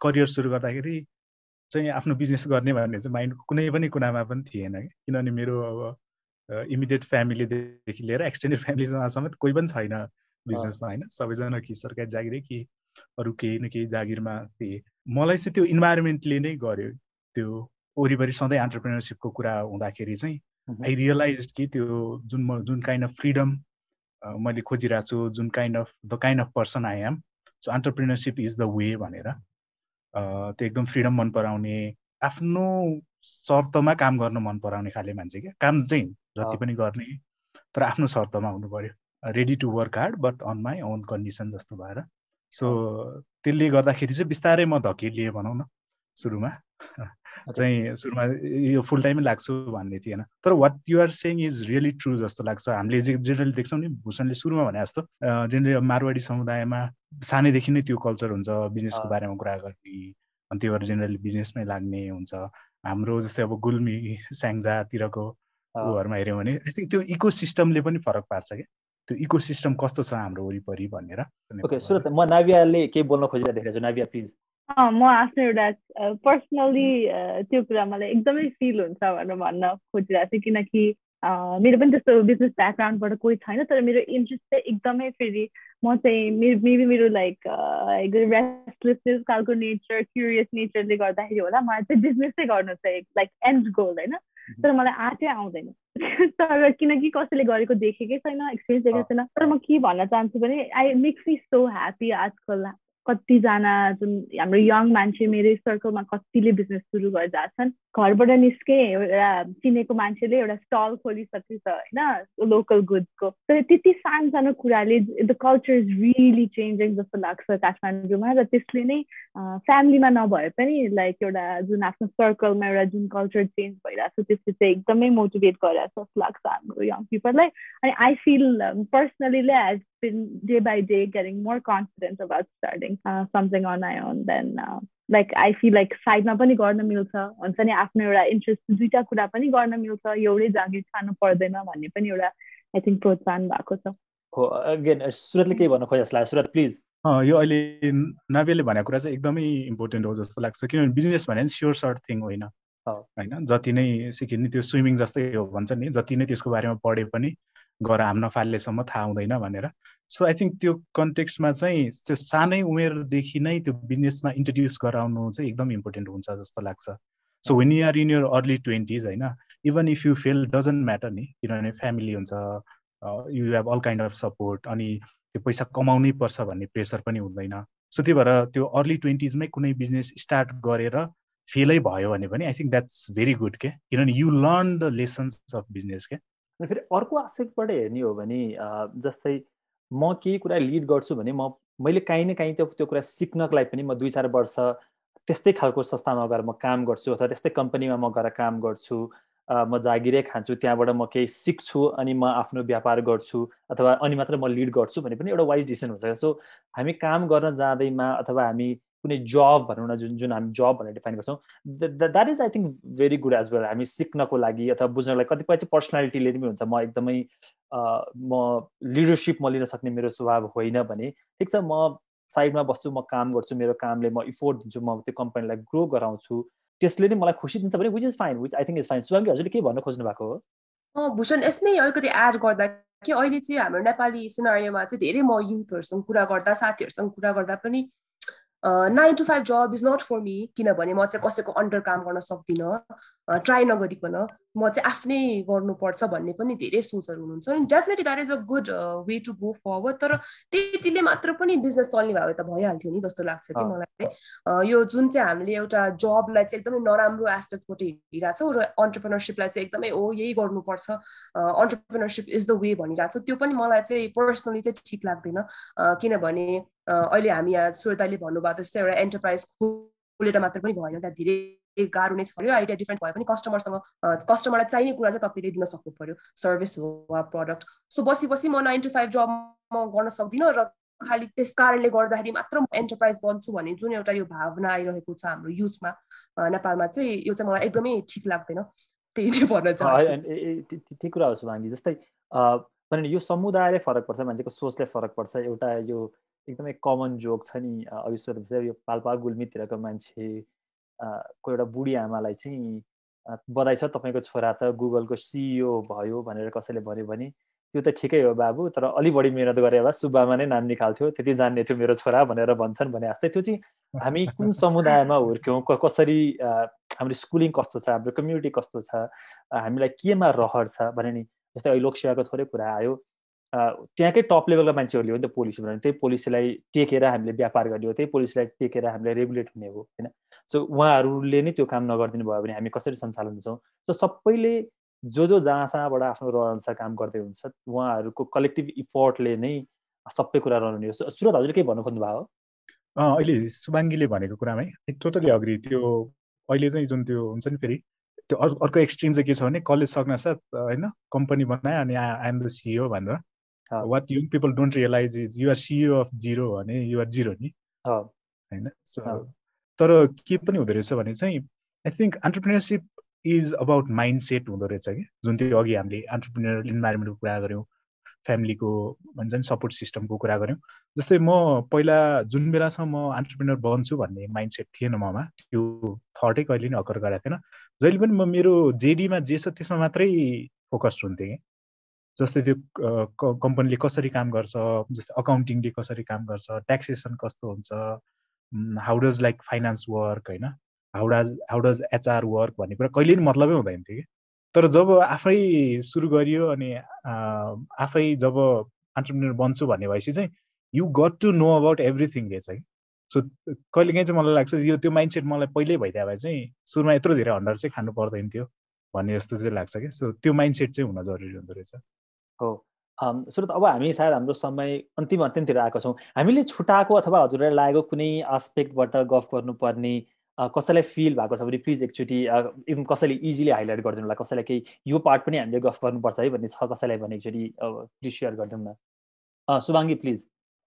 करियर सुरु गर्दाखेरि चाहिँ आफ्नो बिजनेस गर्ने भन्ने चाहिँ माइन्ड कुनै पनि कुरामा पनि थिएन कि। किनभने मेरो अब इमिडिएट फ्यामिलीदेखि लिएर एक्सटेन्डेड फ्यामिलीसँग समेत कोही पनि छैन बिजनेसमा होइन? सबैजना कि सरकारी जागिरै कि अरू केही न केही जागिरमा थिए। मलाई चाहिँ त्यो इन्भाइरोमेन्टले नै गर्यो त्यो वरिपरि सधैँ अन्टरप्रिनरसिपको कुरा हुँदाखेरि चाहिँ आई रियलाइज कि त्यो जुन म जुन काइन्ड अफ फ्रिडम मैले खोजिरहेको छु जुन kind of the kind of person I am so entrepreneurship is the way भनेर। त्यो एकदम फ्रिडम मन पराउने आफ्नो शर्तमा काम गर्न मन पराउने खाले मान्छे क्या। काम चाहिँ जति पनि गर्ने तर आफ्नो शर्तमा हुनु पऱ्यो। Ready to work hard but on my own condition जस्तो भएर। सो त्यसले गर्दाखेरि चाहिँ बिस्तारै म धकेलिएँ भनौँ न सुरुमा। चाहिँ सुरुमा यो फुल टाइमै लाग्छु भन्ने थिएन। तर what you're saying is really true जस्तो लाग्छ। हामीले जेनरली देख्छौँ नि भूषणले सुरुमा भने जस्तो जेनरली मारवाडी समुदायमा सानैदेखि नै त्यो कल्चर हुन्छ बिजनेसको बारेमा कुरा गर्ने अनि त्यो भएर जेनरली बिजनेसमै लाग्ने हुन्छ। हाम्रो जस्तै अब गुल्मी स्याङ्जातिरको उयोहरूमा हेऱ्यौँ भने त्यो इको सिस्टमले पनि फरक पार्छ क्या। त्यो इको सिस्टम कस्तो छ हाम्रो वरिपरि भनेर ओके सुरत म नाभियाले केही बोल्न खोजिरहेको छु नाभिया प्लिज म आफ्नो एउटा पर्सनली त्यो कुरा मलाई एकदमै फिल हुन्छ भनेर भन्न खोजिरहेको थिएँ किनकि मेरो पनि त्यस्तो बिजनेस ब्याकग्राउन्डबाट कोही छैन तर मेरो इन्ट्रेस्ट चाहिँ एकदमै फेरि म चाहिँ मेरो मेबी मेरो लाइक एकदम रेस्टलेसनेस खालको नेचर क्युरियस नेचरले गर्दाखेरि होला मलाई चाहिँ बिजनेसै गर्नु चाहिँ लाइक एन्ड गोल होइन? तर मलाई आँटै आउँदैन। तर किनकि कसैले गरेको देखेकै छैन एक्सपिरियन्स देखेको छैन तर म के भन्न चाहन्छु भने I makes me so happy आजकल कतिजना जुन हाम्रो यङ मान्छे मेरै सर्कलमा कतिले बिजनेस सुरु गरेर छन् घरबाट निस्के एउटा चिनेको मान्छेले एउटा स्टल खोलिसकेछ होइन? लोकल गुड्सको। तर त्यति सानो सानो कुराले the culture is really changing जस्तो लाग्छ काठमाडौँमा र त्यसले नै फ्यामिलीमा नभए पनि लाइक एउटा जुन आफ्नो सर्कलमा एउटा जुन कल्चर चेन्ज भइरहेको छ त्यसले चाहिँ एकदमै मोटिभेट गरिरहेको जस्तो लाग्छ हाम्रो यङ पिपललाई। अनि I feel personally day by day getting more confident about starting uh, something on my own then uh, like I feel like साइडमा पनि गर्न मिल्छ। हुन्छ नि आफ्नो एउटा इन्ट्रेस्ट दुइटा कुरा पनि गर्न मिल्छ। एउटै जागिर खानु पर्दैन भन्ने पनि एउटा आई थिङ्क प्रोत्साहन भएको छ। हो अगेन सुरतले केही भन्नु खोजेको सुरत प्लिज यो अहिले नाभेले भनेको कुरा चाहिँ एकदमै इम्पोर्टेन्ट हो जस्तो लाग्छ। किनभने बिजनेस भने स्योर सर्ट थिङ होइन। होइन? जति नै सिकिने त्यो स्विमिङ जस्तै हो भन्छ नि जति नै त्यसको बारेमा पढे पनि गर हाम नफाल्लेसम्म थाहा हुँदैन भनेर। सो आई थिङ्क त्यो कन्टेक्स्टमा चाहिँ त्यो सानै उमेरदेखि नै त्यो बिजनेसमा इन्ट्रोड्युस गराउनु चाहिँ एकदम इम्पोर्टेन्ट हुन्छ जस्तो लाग्छ। So when you are in your early twenties होइन even if you fail doesn't matter नि किनभने फ्यामिली हुन्छ you have all kind of support अनि त्यो पैसा कमाउनै पर्छ भन्ने प्रेसर पनि हुँदैन। सो त्यही भएर त्यो अर्ली ट्वेन्टिजमै कुनै बिजनेस स्टार्ट गरेर फेलै भयो भने पनि I think that's very good के? किनभने you learn the lessons of business के? फेरि अर्को आस्पेक्टबाट हेर्ने हो भने जस्तै म केही कुरा लिड गर्छु भने म मैले काहीँ न काहीँ त्यो त्यो कुरा सिक्नको लागि पनि म दुई चार वर्ष त्यस्तै खालको संस्थामा गएर म काम गर्छु अथवा त्यस्तै कम्पनीमा म गएर काम गर्छु म जागिरै खान्छु त्यहाँबाट म केही सिक्छु अनि म आफ्नो व्यापार गर्छु अथवा अनि मात्र म लिड गर्छु भने पनि एउटा वाइज डिसिसन हुन्छ सो हामी काम गर्न जाँदैमा अथवा हामी कुनै जब भनौँ न जुन जुन हामी जब भनेर डिफाइन गर्छौँ that is I think very good as well हामी सिक्नको लागि अथवा बुझ्नको लागि कतिपय चाहिँ पर्सनालिटीले पनि हुन्छ। म एकदमै म लिडरसिप म लिन सक्ने मेरो स्वभाव होइन भने ठिक छ म साइडमा बस्छु म काम गर्छु मेरो कामले म इफोर्ट दिन्छु म त्यो कम्पनीलाई ग्रो गराउँछु। त्यसले नै मलाई खुसी दिन्छ भने which is fine which I think is fine Shubhangi हजुरले के भन्न खोज्नु भएको हो? भूषण यसमै अलिकति एड गर्दा कि अहिले चाहिँ हाम्रो नेपाली सिनारीमा चाहिँ धेरै म युथहरूसँग कुरा गर्दा साथीहरूसँग कुरा गर्दा पनि nine to five job is not for me किनभने म चाहिँ कसैको अन्डर काम गर्न सक्दिनँ। ट्राई नगरिकन म चाहिँ आफ्नै गर्नुपर्छ भन्ने पनि धेरै सोचहरू हुनुहुन्छ। अनि definitely that is a good way to go forward तर त्यतिले मात्र पनि बिजनेस चल्ने भए त भइहाल्थ्यो नि जस्तो लाग्छ कि मलाई। चाहिँ यो जुन चाहिँ हामीले एउटा जबलाई चाहिँ एकदमै नराम्रो एस्पेक्टबाट हेरिरहेको छौँ र अन्टरप्रिनरसिपलाई चाहिँ एकदमै ओ यही गर्नुपर्छ। अन्टरप्रिनरसिप इज द वे भनिरहेको छ त्यो पनि मलाई चाहिँ पर्सनली चाहिँ ठिक लाग्दैन। किनभने अहिले हामी यहाँ सुरताले भन्नुभएको जस्तै एउटा एन्टरप्राइज खोलेर मात्र पनि भएन त्यहाँ धेरै गाह्रो नै छ आइडिया डिफ्रेन्ट भए पनि कस्टमरसँग कस्टमरलाई चाहिने कुरा चाहिँ तपाईँले दिन सक्नु पर्यो सर्भिस हो वा प्रडक्ट सो बसी बसी म नाइन टु फाइभ जब म गर्न सक्दिनँ र खालि त्यस कारणले गर्दाखेरि मात्र म एन्टरप्राइज बन्छु भन्ने जुन एउटा यो भावना आइरहेको छ हाम्रो युथमा नेपालमा चाहिँ यो चाहिँ मलाई एकदमै ठिक लाग्दैन। त्यही नै भन्न चाहन्छु। ठिक कुरा हो सुभाङ्गी जस्तै यो समुदायले फरक पर्छ मान्छेको सोचले फरक पर्छ। एउटा यो एकदमै कमन जोक छ नि अघि यो पाल्पा गुल्मीतिरको मान्छे को एउटा बुढी आमालाई चाहिँ बधाई छ तपाईँको छोरा त गुगलको सिइओ भयो भनेर कसैले भन्यो भने त्यो त ठिकै हो बाबु तर अलिक बढी मिहिनेत गरे भए सुब्बामा नै नाम निकाल्थ्यो त्यति जान्ने थियो मेरो छोरा भनेर भन्छन् भने जस्तै। त्यो चाहिँ हामी कुन समुदायमा हुर्क्यौँ कसरी हाम्रो स्कुलिङ कस्तो छ हाम्रो कम्युनिटी कस्तो छ हामीलाई केमा रहर छ भने नि जस्तै अहिले लोकसेवाको थोरै कुरा आयो त्यहाँकै टप लेभलका मान्छेहरूले हो नि त पोलिसी बनाउने। त्यही पोलिसीलाई टेकेर हामीले व्यापार गर्ने हो त्यही पोलिसीलाई टेकेर हामीले रेगुलेट हुने हो होइन? सो उहाँहरूले नै त्यो काम नगरिदिनु भयो भने हामी कसरी सञ्चालन हुन्छौँ? सो सबैले जो जो जहाँ जहाँबाट आफ्नो रहनुसार काम गर्दै हुन्छ उहाँहरूको कलेक्टिभ इफोर्टले नै सबै कुरा रहनु हो। सुरत हजुरले केही भन्नु खोज्नु भयो अहिले सुबाङ्गीले भनेको कुरामै टोटली अग्री। त्यो अहिले चाहिँ जुन त्यो हुन्छ नि फेरि त्यो अर्को एक्सट्रिम चाहिँ के छ भने कलेज सक्न साथ होइन कम्पनी बनायो अनि आइएम द सिइओ भनेर। What young people don't realize is you're CEO of zero भने युआर जिरो नि। होइन? तर के पनि हुँदो रहेछ भने चाहिँ I think entrepreneurship is about mindset हुँदो रहेछ कि। जुन चाहिँ अघि हामीले अन्टरप्रिनर इन्भाइरोमेन्टको कुरा गऱ्यौँ फ्यामिलीको भन्छ नि सपोर्ट सिस्टमको कुरा गऱ्यौँ। जस्तै म पहिला जुन बेलासम्म म अन्टरप्रिनर बन्छु भन्ने माइन्ड सेट थिएन ममा त्यो थटै कहिले नै अकर गरेको थिएन। जहिले पनि म मेरो जेडीमा जे छ त्यसमा मात्रै फोकस्ड हुन्थेँ कि। जस्तै त्यो कम्पनीले कसरी काम गर्छ जस्तै अकाउन्टिङले कसरी काम गर्छ ट्याक्सेसन कस्तो हुन्छ how does like finance work होइन? How does how does HR work भन्ने कुरा कहिले पनि मतलबै हुँदैन थियो कि? तर जब आफै सुरु गरियो अनि आफै जब अन्टरप्रिनर बन्छु भन्ने भएपछि चाहिँ you got to know about everything रहेछ कि? सो कहिलेकाहीँ चाहिँ मलाई लाग्छ यो त्यो माइन्डसेट मलाई पहिल्यै भइदियो भए चाहिँ सुरुमा यत्रो धेरै हन्डर चाहिँ खानु पर्दैन थियो भन्ने जस्तो चाहिँ लाग्छ कि? सो त्यो माइन्डसेट चाहिँ हुन जरुरी हुँदो रहेछ। हो। सुरत अब हामी सायद हाम्रो समय अन्तिम अन्तिमतिर आएको छौँ। हामीले छुट्याएको अथवा हजुरलाई लागेको कुनै आस्पेक्टबाट गफ गर्नुपर्ने कसैलाई फिल भएको छ भने प्लिज एकचोटि एकदम कसैले इजिली हाइलाइट गरिदिनु होला कसैलाई केही यो पार्ट पनि हामीले गफ गर्नुपर्छ है भन्ने छ कसैलाई भने एकचोटि प्लिज सेयर गरिदिउँ न। Shubhangi please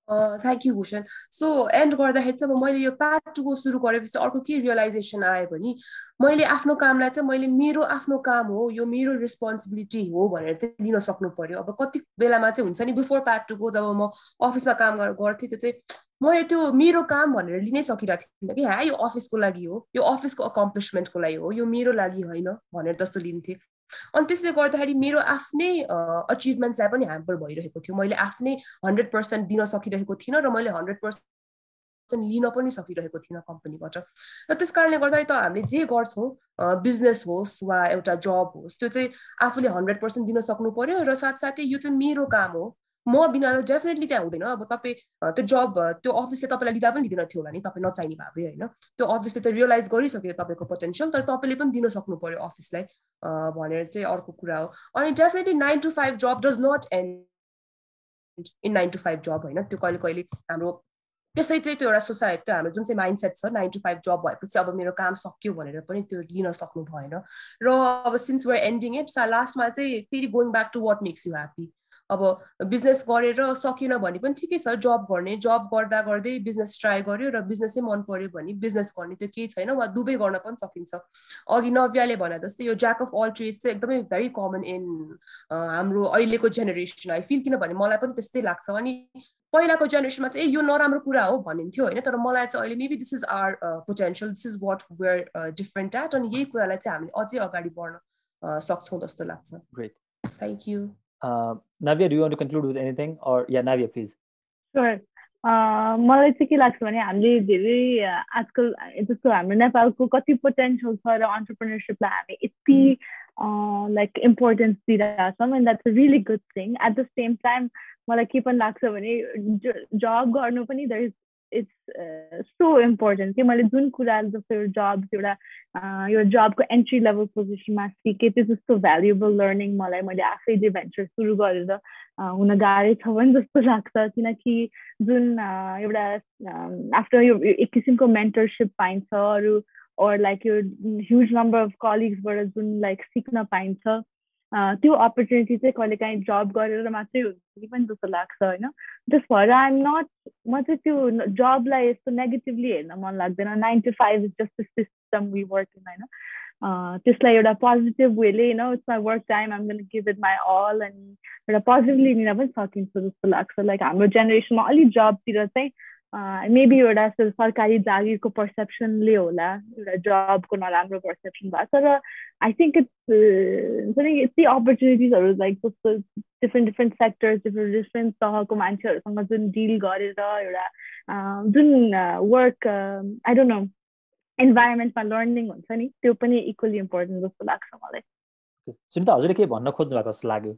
thank you Bhushan. So end गर्दाखेरि चाहिँ अब मैले यो पार्ट टूको सुरु गरेपछि अर्को के रियलाइजेसन आयो भने मैले आफ्नो कामलाई चाहिँ मैले मेरो आफ्नो काम हो यो मेरो रेस्पोन्सिबिलिटी हो भनेर चाहिँ लिन सक्नु पर्यो। अब कति बेलामा चाहिँ हुन्छ नि बिफोर पार्ट टूको जब म अफिसमा काम गर्थेँ त्यो चाहिँ मैले त्यो मेरो काम भनेर लिनै सकिरहेको थिइनँ कि हाँ यो अफिसको लागि हो यो अफिसको अकम्प्लिसमेन्टको लागि हो यो मेरो लागि होइन भनेर जस्तो लिन्थेँ। अनि त्यसले गर्दाखेरि मेरो आफ्नै अचिभमेन्ट्सलाई पनि ह्याम्पर भइरहेको थियो। मैले आफ्नै हन्ड्रेड पर्सेन्ट दिन सकिरहेको थिइनँ र मैले हन्ड्रेड पर्सेन्ट लिन पनि सकिरहेको थिइनँ कम्पनीबाट र त्यस कारणले गर्दाखेरि त हामीले जे गर्छौँ बिजनेस होस् वा एउटा जब होस् त्यो चाहिँ आफूले हन्ड्रेड पर्सेन्ट दिन सक्नु पर्यो र साथसाथै यो चाहिँ मेरो काम हो। म बिना डेफिनेटली त्यहाँ हुँदैन। अब तपाईँ त्यो जब त्यो अफिसले तपाईँलाई लिँदा पनि लिँदैन थियो होला नि तपाईँ नचाहिने भए होइन? त्यो अफिसले त रियलाइज गरिसक्यो तपाईँको पोटेन्सियल तर तपाईँले पनि दिन सक्नु पर्यो अफिसलाई भनेर चाहिँ अर्को कुरा हो अनि definitely nine to five job does not end in nine to five job होइन त्यो कहिले कहिले हाम्रो त्यसरी चाहिँ त्यो एउटा सोसाइटी त्यो हाम्रो जुन चाहिँ माइन्ड सेट छ नाइन टु फाइभ जब भएपछि अब मेरो काम सक्यो भनेर पनि त्यो लिन सक्नु भएन। र अब सिन्स वर एन्डिङ इट लास्टमा चाहिँ फेरि going back to what makes you happy अब बिजनेस गरेर सकिएन भने पनि ठिकै छ जब गर्ने जब गर्दा गर्दै बिजनेस ट्राई गर्यो र बिजनेसै मन पर्यो भने बिजनेस गर्ने त्यो केही छैन वा दुवै गर्न पनि सकिन्छ। अघि नव्याले भने जस्तै यो ज्याक अफ अल ट्रेड्स चाहिँ एकदमै भेरी कमन इन हाम्रो अहिलेको जेनेरेसन आई फिल किनभने मलाई पनि त्यस्तै लाग्छ। अनि पहिलाको जेनेरेसनमा चाहिँ यो नराम्रो कुरा हो भनिन्थ्यो होइन। तर मलाई चाहिँ अहिले maybe this is our potential this is what we're different at अनि यही कुरालाई चाहिँ हामीले अझै अगाडि बढ्न सक्छौँ जस्तो लाग्छ। Thank you Uh, Navia, do you want to conclude with anything? Or, yeah, Navia, please. Sure. मलाई चाहिँ के लाग्छ भने हामीले धेरै आजकल जस्तो हाम्रो नेपालको कति पोटेन्सियल छ र अन्टरप्रिनरसिपलाई हामी यति लाइक इम्पोर्टेन्स दिइरहेको छौँ and that's a really good thing at the same time मलाई के पनि लाग्छ भने जब गर्नु पनि there is it's so important कि मैले जुन कुरा जस्तो यो जब एउटा यो जबको एन्ट्री लेभल पोजिसनमा सिकेँ त्यो जस्तो भ्यालुएबल लर्निङ मलाई मैले आफै जे भेन्चर सुरु गरेर हुन गाह्रै छ भने जस्तो लाग्छ किनकि जुन एउटा आफ्टर यो एक किसिमको मेन्टरसिप पाइन्छ अरू ओर लाइक यो ह्युज नम्बर अफ कलिग्सबाट जुन लाइक सिक्न पाइन्छ त्यो अपर्च्युनिटी चाहिँ कहिले काहीँ जब गरेर मात्रै हुन्छ कि पनि जस्तो लाग्छ होइन? त्यस भएर आइएम नट म चाहिँ त्यो जबलाई यस्तो नेगेटिभली हेर्न मन लाग्दैन। Nine to five is just system we work in होइन? त्यसलाई एउटा पोजिटिभ वेले होइन it's my work time I'm gonna give it my all अनि एउटा पोजिटिभली लिन पनि सकिन्छ जस्तो लाग्छ। लाइक हाम्रो जेनेरेसनमा अलिक जबतिर चाहिँ मेबी एउटा सरकारी जागिरको पर्सेप्सनले होला एउटा जबको नराम्रो पर्सेप्सन भएको तर आई थिङ्क इट्स हुन्छ नि यति अपर्च्युनिटिजहरू लाइक जस्तो different different sectors different different तहको मान्छेहरूसँग जुन डिल गरेर एउटा जुन वर्क आई डोन्ट नो इन्भाइरोमेन्टमा लर्निङ हुन्छ नि त्यो पनि इक्वली इम्पोर्टेन्ट जस्तो लाग्छ मलाई। सुनिता हजुरले के भन्न खोज्नु भएको जस्तो लाग्यो?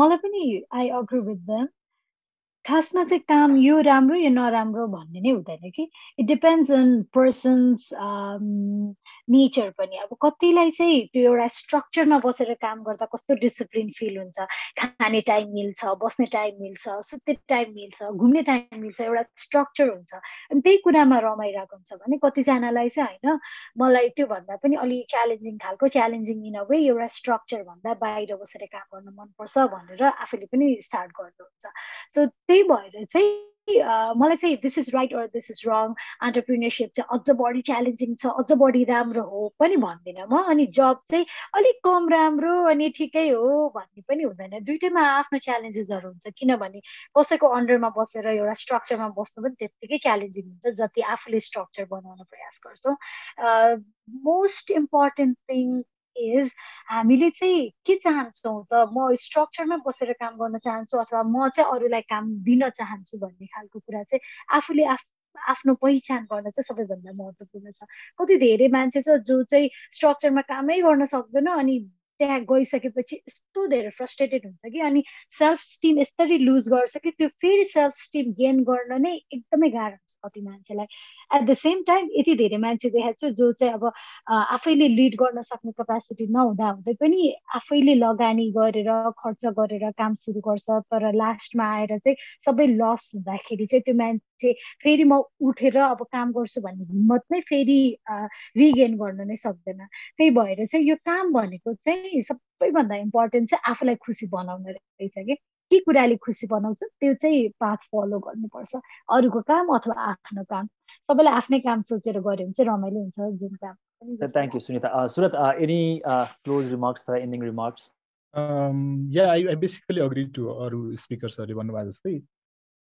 मलाई पनि आई अग्री विथ देम खासमा चाहिँ काम यो राम्रो यो नराम्रो भन्ने नै हुँदैन कि। It depends on person's nature पनि। अब कतिलाई चाहिँ त्यो एउटा स्ट्रक्चरमा बसेर काम गर्दा कस्तो डिसिप्लिन फिल हुन्छ? खाने टाइम मिल्छ बस्ने टाइम मिल्छ सुत्ने टाइम मिल्छ घुम्ने टाइम मिल्छ एउटा स्ट्रक्चर हुन्छ। अनि त्यही कुरामा रमाइरहेको हुन्छ भने कतिजनालाई चाहिँ होइन मलाई त्योभन्दा पनि अलिक च्यालेन्जिङ खालको च्यालेन्जिङ इन अ वे एउटा स्ट्रक्चरभन्दा बाहिर बसेर काम गर्न मनपर्छ भनेर आफूले पनि स्टार्ट गर्नुहुन्छ। सो त्यही भएर चाहिँ मलाई चाहिँ this is right or this is wrong entrepreneurship चाहिँ अझ बढी च्यालेन्जिङ छ अझ बढी राम्रो हो पनि भन्दिनँ म। अनि जब चाहिँ अलिक कम राम्रो अनि ठिकै हो भन्ने पनि हुँदैन। दुइटैमा आफ्नो च्यालेन्जेसहरू हुन्छ किनभने कसैको अन्डरमा बसेर एउटा स्ट्रक्चरमा बस्नु पनि त्यत्तिकै च्यालेन्जिङ हुन्छ जति आफूले स्ट्रक्चर बनाउन प्रयास गर्छौँ। मोस्ट इम्पोर्टेन्ट थिङ इज हामीले चाहिँ के चाहन्छौँ त म स्ट्रक्चरमा बसेर काम गर्न चाहन्छु अथवा म चाहिँ अरूलाई काम दिन चाहन्छु भन्ने खालको कुरा चाहिँ आफूले आफ आफ्नो पहिचान गर्न चाहिँ सबैभन्दा महत्त्वपूर्ण छ। कति धेरै मान्छे छ जो चाहिँ स्ट्रक्चरमा कामै गर्न सक्दैन अनि त्यहाँ गइसकेपछि यस्तो धेरै फ्रस्ट्रेटेड हुन्छ कि अनि सेल्फ स्टिम यस्तरी लुज गर्छ कि त्यो फेरि सेल्फ स्टिम गेन गर्न नै एकदमै गाह्रो हुन्छ कति मान्छेलाई। एट द सेम टाइम यति धेरै मान्छे देखाएको छु जो चाहिँ अब आफैले लिड गर्न सक्ने क्यापासिटी नहुँदा हुँदै पनि आफैले लगानी गरेर खर्च गरेर काम सुरु गर्छ। तर लास्टमा आएर चाहिँ सबै लस हुँदाखेरि चाहिँ त्यो मान्छे फेरि म उठेर अब काम गर्छु भन्ने हिम्मत नै फेरि रिगेन गर्न नै सक्दैन। त्यही भएर चाहिँ यो काम भनेको चाहिँ सबैभन्दा इम्पोर्टेन्ट चाहिँ आफूलाई खुसी बनाउन रहेछ कि। के कुराले खुसी बनाउँछ त्यो चाहिँ पाथ फलो गर्नुपर्छ। अरूको काम अथवा आफ्नो काम। सबैलाई आफ्नै काम सोचेर गऱ्यो भने चाहिँ रमाइलो हुन्छ जुन काम thank you Sunita Surat any close remarks र ending remarks yeah I I basically agree to अरू स्पिकर्सहरूले भन्नुभयो जस्तै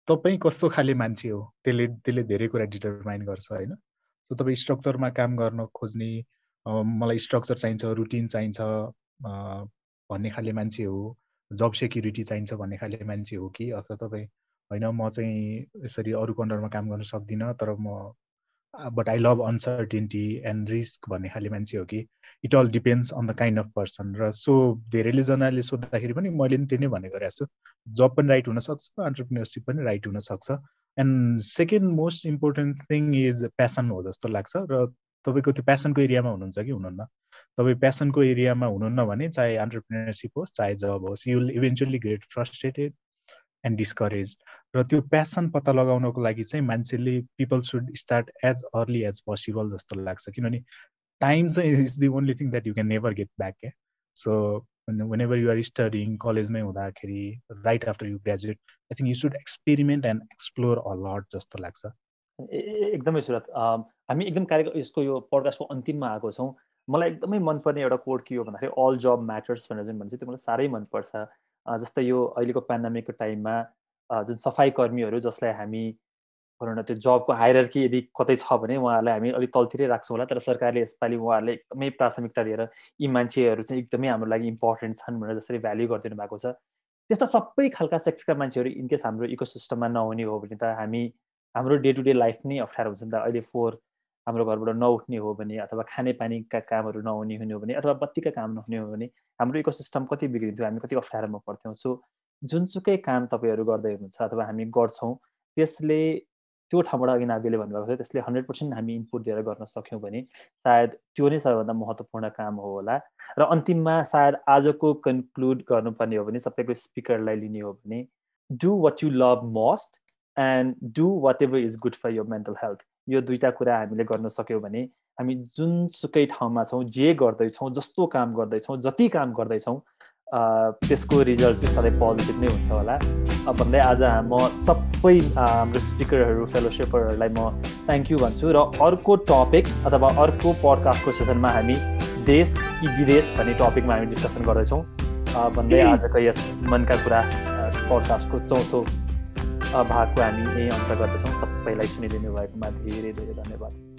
तपाईँ कस्तो खाले मान्छे हो त्यसले त्यसले धेरै कुरा डिटरमाइन गर्छ होइन? सो तपाईँ स्ट्रक्चरमा काम गर्न खोज्ने मलाई स्ट्रक्चर चाहिन्छ रुटिन चाहिन्छ भन्ने खाले मान्छे हो। जब सेक्युरिटी चाहिन्छ भन्ने खाले मान्छे हो कि? अथवा तपाईँ होइन म चाहिँ यसरी अरूको अन्डरमा काम गर्न सक्दिनँ तर म but I love uncertainty and risk भन्ने खाले मान्छे हो कि? It all depends on the kind of person र सो धेरैले जनाले सोद्धाखेरि पनि मैले पनि त्यही नै भन्ने गरेको छु। जब पनि राइट हुनसक्छ अन्टरप्रिनरसिप पनि राइट हुनसक्छ। And second most important thing is passion हो जस्तो लाग्छ। र तपाईँको त्यो प्यासनको एरियामा हुनुहुन्छ कि हुनुहुन्न? तपाईँ प्यासनको एरियामा हुनुहुन्न भने चाहे अन्टरप्रिनरसिप होस् चाहे जब होस् you eventually get frustrated and discourage र त्यो प्यासन पत्ता लगाउनको लागि चाहिँ मान्छेले people should start as early as possible जस्तो लाग्छ। किनभने टाइम चाहिँ is the only thing that you can never get back क्या so whenever you're studying कलेजमै हुँदाखेरि right after you graduate I think you should experiment and explore a lot जस्तो लाग्छ। एकदमै सुरत। हामी एकदम कार्य यसको यो पडकास्टको अन्तिममा आएको छौँ। मलाई एकदमै मनपर्ने एउटा कोड के हो भन्दाखेरि अल जब म्याटर्स भनेर जुन भन्छ। त्यो मलाई साह्रै मनपर्छ। जस्तै यो अहिलेको पेन्डामिकको टाइममा जुन सफाइ कर्मीहरू जसलाई हामी भनौँ न त्यो जबको हायरर्की यदि कतै छ भने उहाँहरूलाई हामी अलिक तलतिरै राख्छौँ होला। तर सरकारले यसपालि उहाँहरूले एकदमै प्राथमिकता दिएर यी मान्छेहरू चाहिँ एकदमै हाम्रो लागि इम्पोर्टेन्ट छन् भनेर जसरी भ्याल्यु गरिदिनु भएको छ। त्यस्ता सबै खालका सेक्टरका मान्छेहरू इनकेस हाम्रो इकोसिस्टममा नहुने हो भने त हामी हाम्रो डे टु डे लाइफ नै अप्ठ्यारो हुन्छ नि त। अहिले फोहोर हाम्रो घरबाट नउठ्ने हो भने अथवा खानेपानीका कामहरू नहुने हुने हो भने अथवा बत्तीका काम नहुने हो भने हाम्रो इकोसिस्टम कति बिग्रिन्थ्यो हामी कति अप्ठ्यारोमा पर्थ्यौँ सो जुनसुकै काम तपाईँहरू गर्दै हुनुहुन्छ अथवा हामी गर्छौँ त्यसले त्यो ठाउँबाट अघि नागेले भन्नुभएको थियो त्यसले हन्ड्रेड पर्सेन्ट हामी इनपुट दिएर गर्न सक्यौँ भने सायद त्यो नै सबैभन्दा महत्त्वपूर्ण काम हो होला। र अन्तिममा सायद आजको कन्क्लुड गर्नुपर्ने हो भने सबैको स्पिकरलाई लिने हो भने do what you love most and do whatever is good for your mental health यो दुइटा कुरा हामीले गर्न सक्यौँ भने हामी जुनसुकै ठाउँमा छौँ जे गर्दैछौँ जस्तो काम गर्दैछौँ जति काम गर्दैछौँ त्यसको रिजल्ट चाहिँ सधैँ पोजिटिभ नै हुन्छ होला। भन्दै आज म सबै हाम्रो स्पिकरहरू फेलोसिपरहरूलाई म थ्याङ्क यू भन्छु र अर्को टपिक अथवा अर्को पडकास्टको सेसनमा हामी देश कि विदेश भन्ने टपिकमा हामी डिस्कसन गर्दैछौँ। भन्दै आजको यस मनका कुरा पडकास्टको चौथो भागको हामी यही अन्त गर्दैछौँ सबैलाई सुनिदिनु भएकोमा धेरै धेरै धन्यवाद।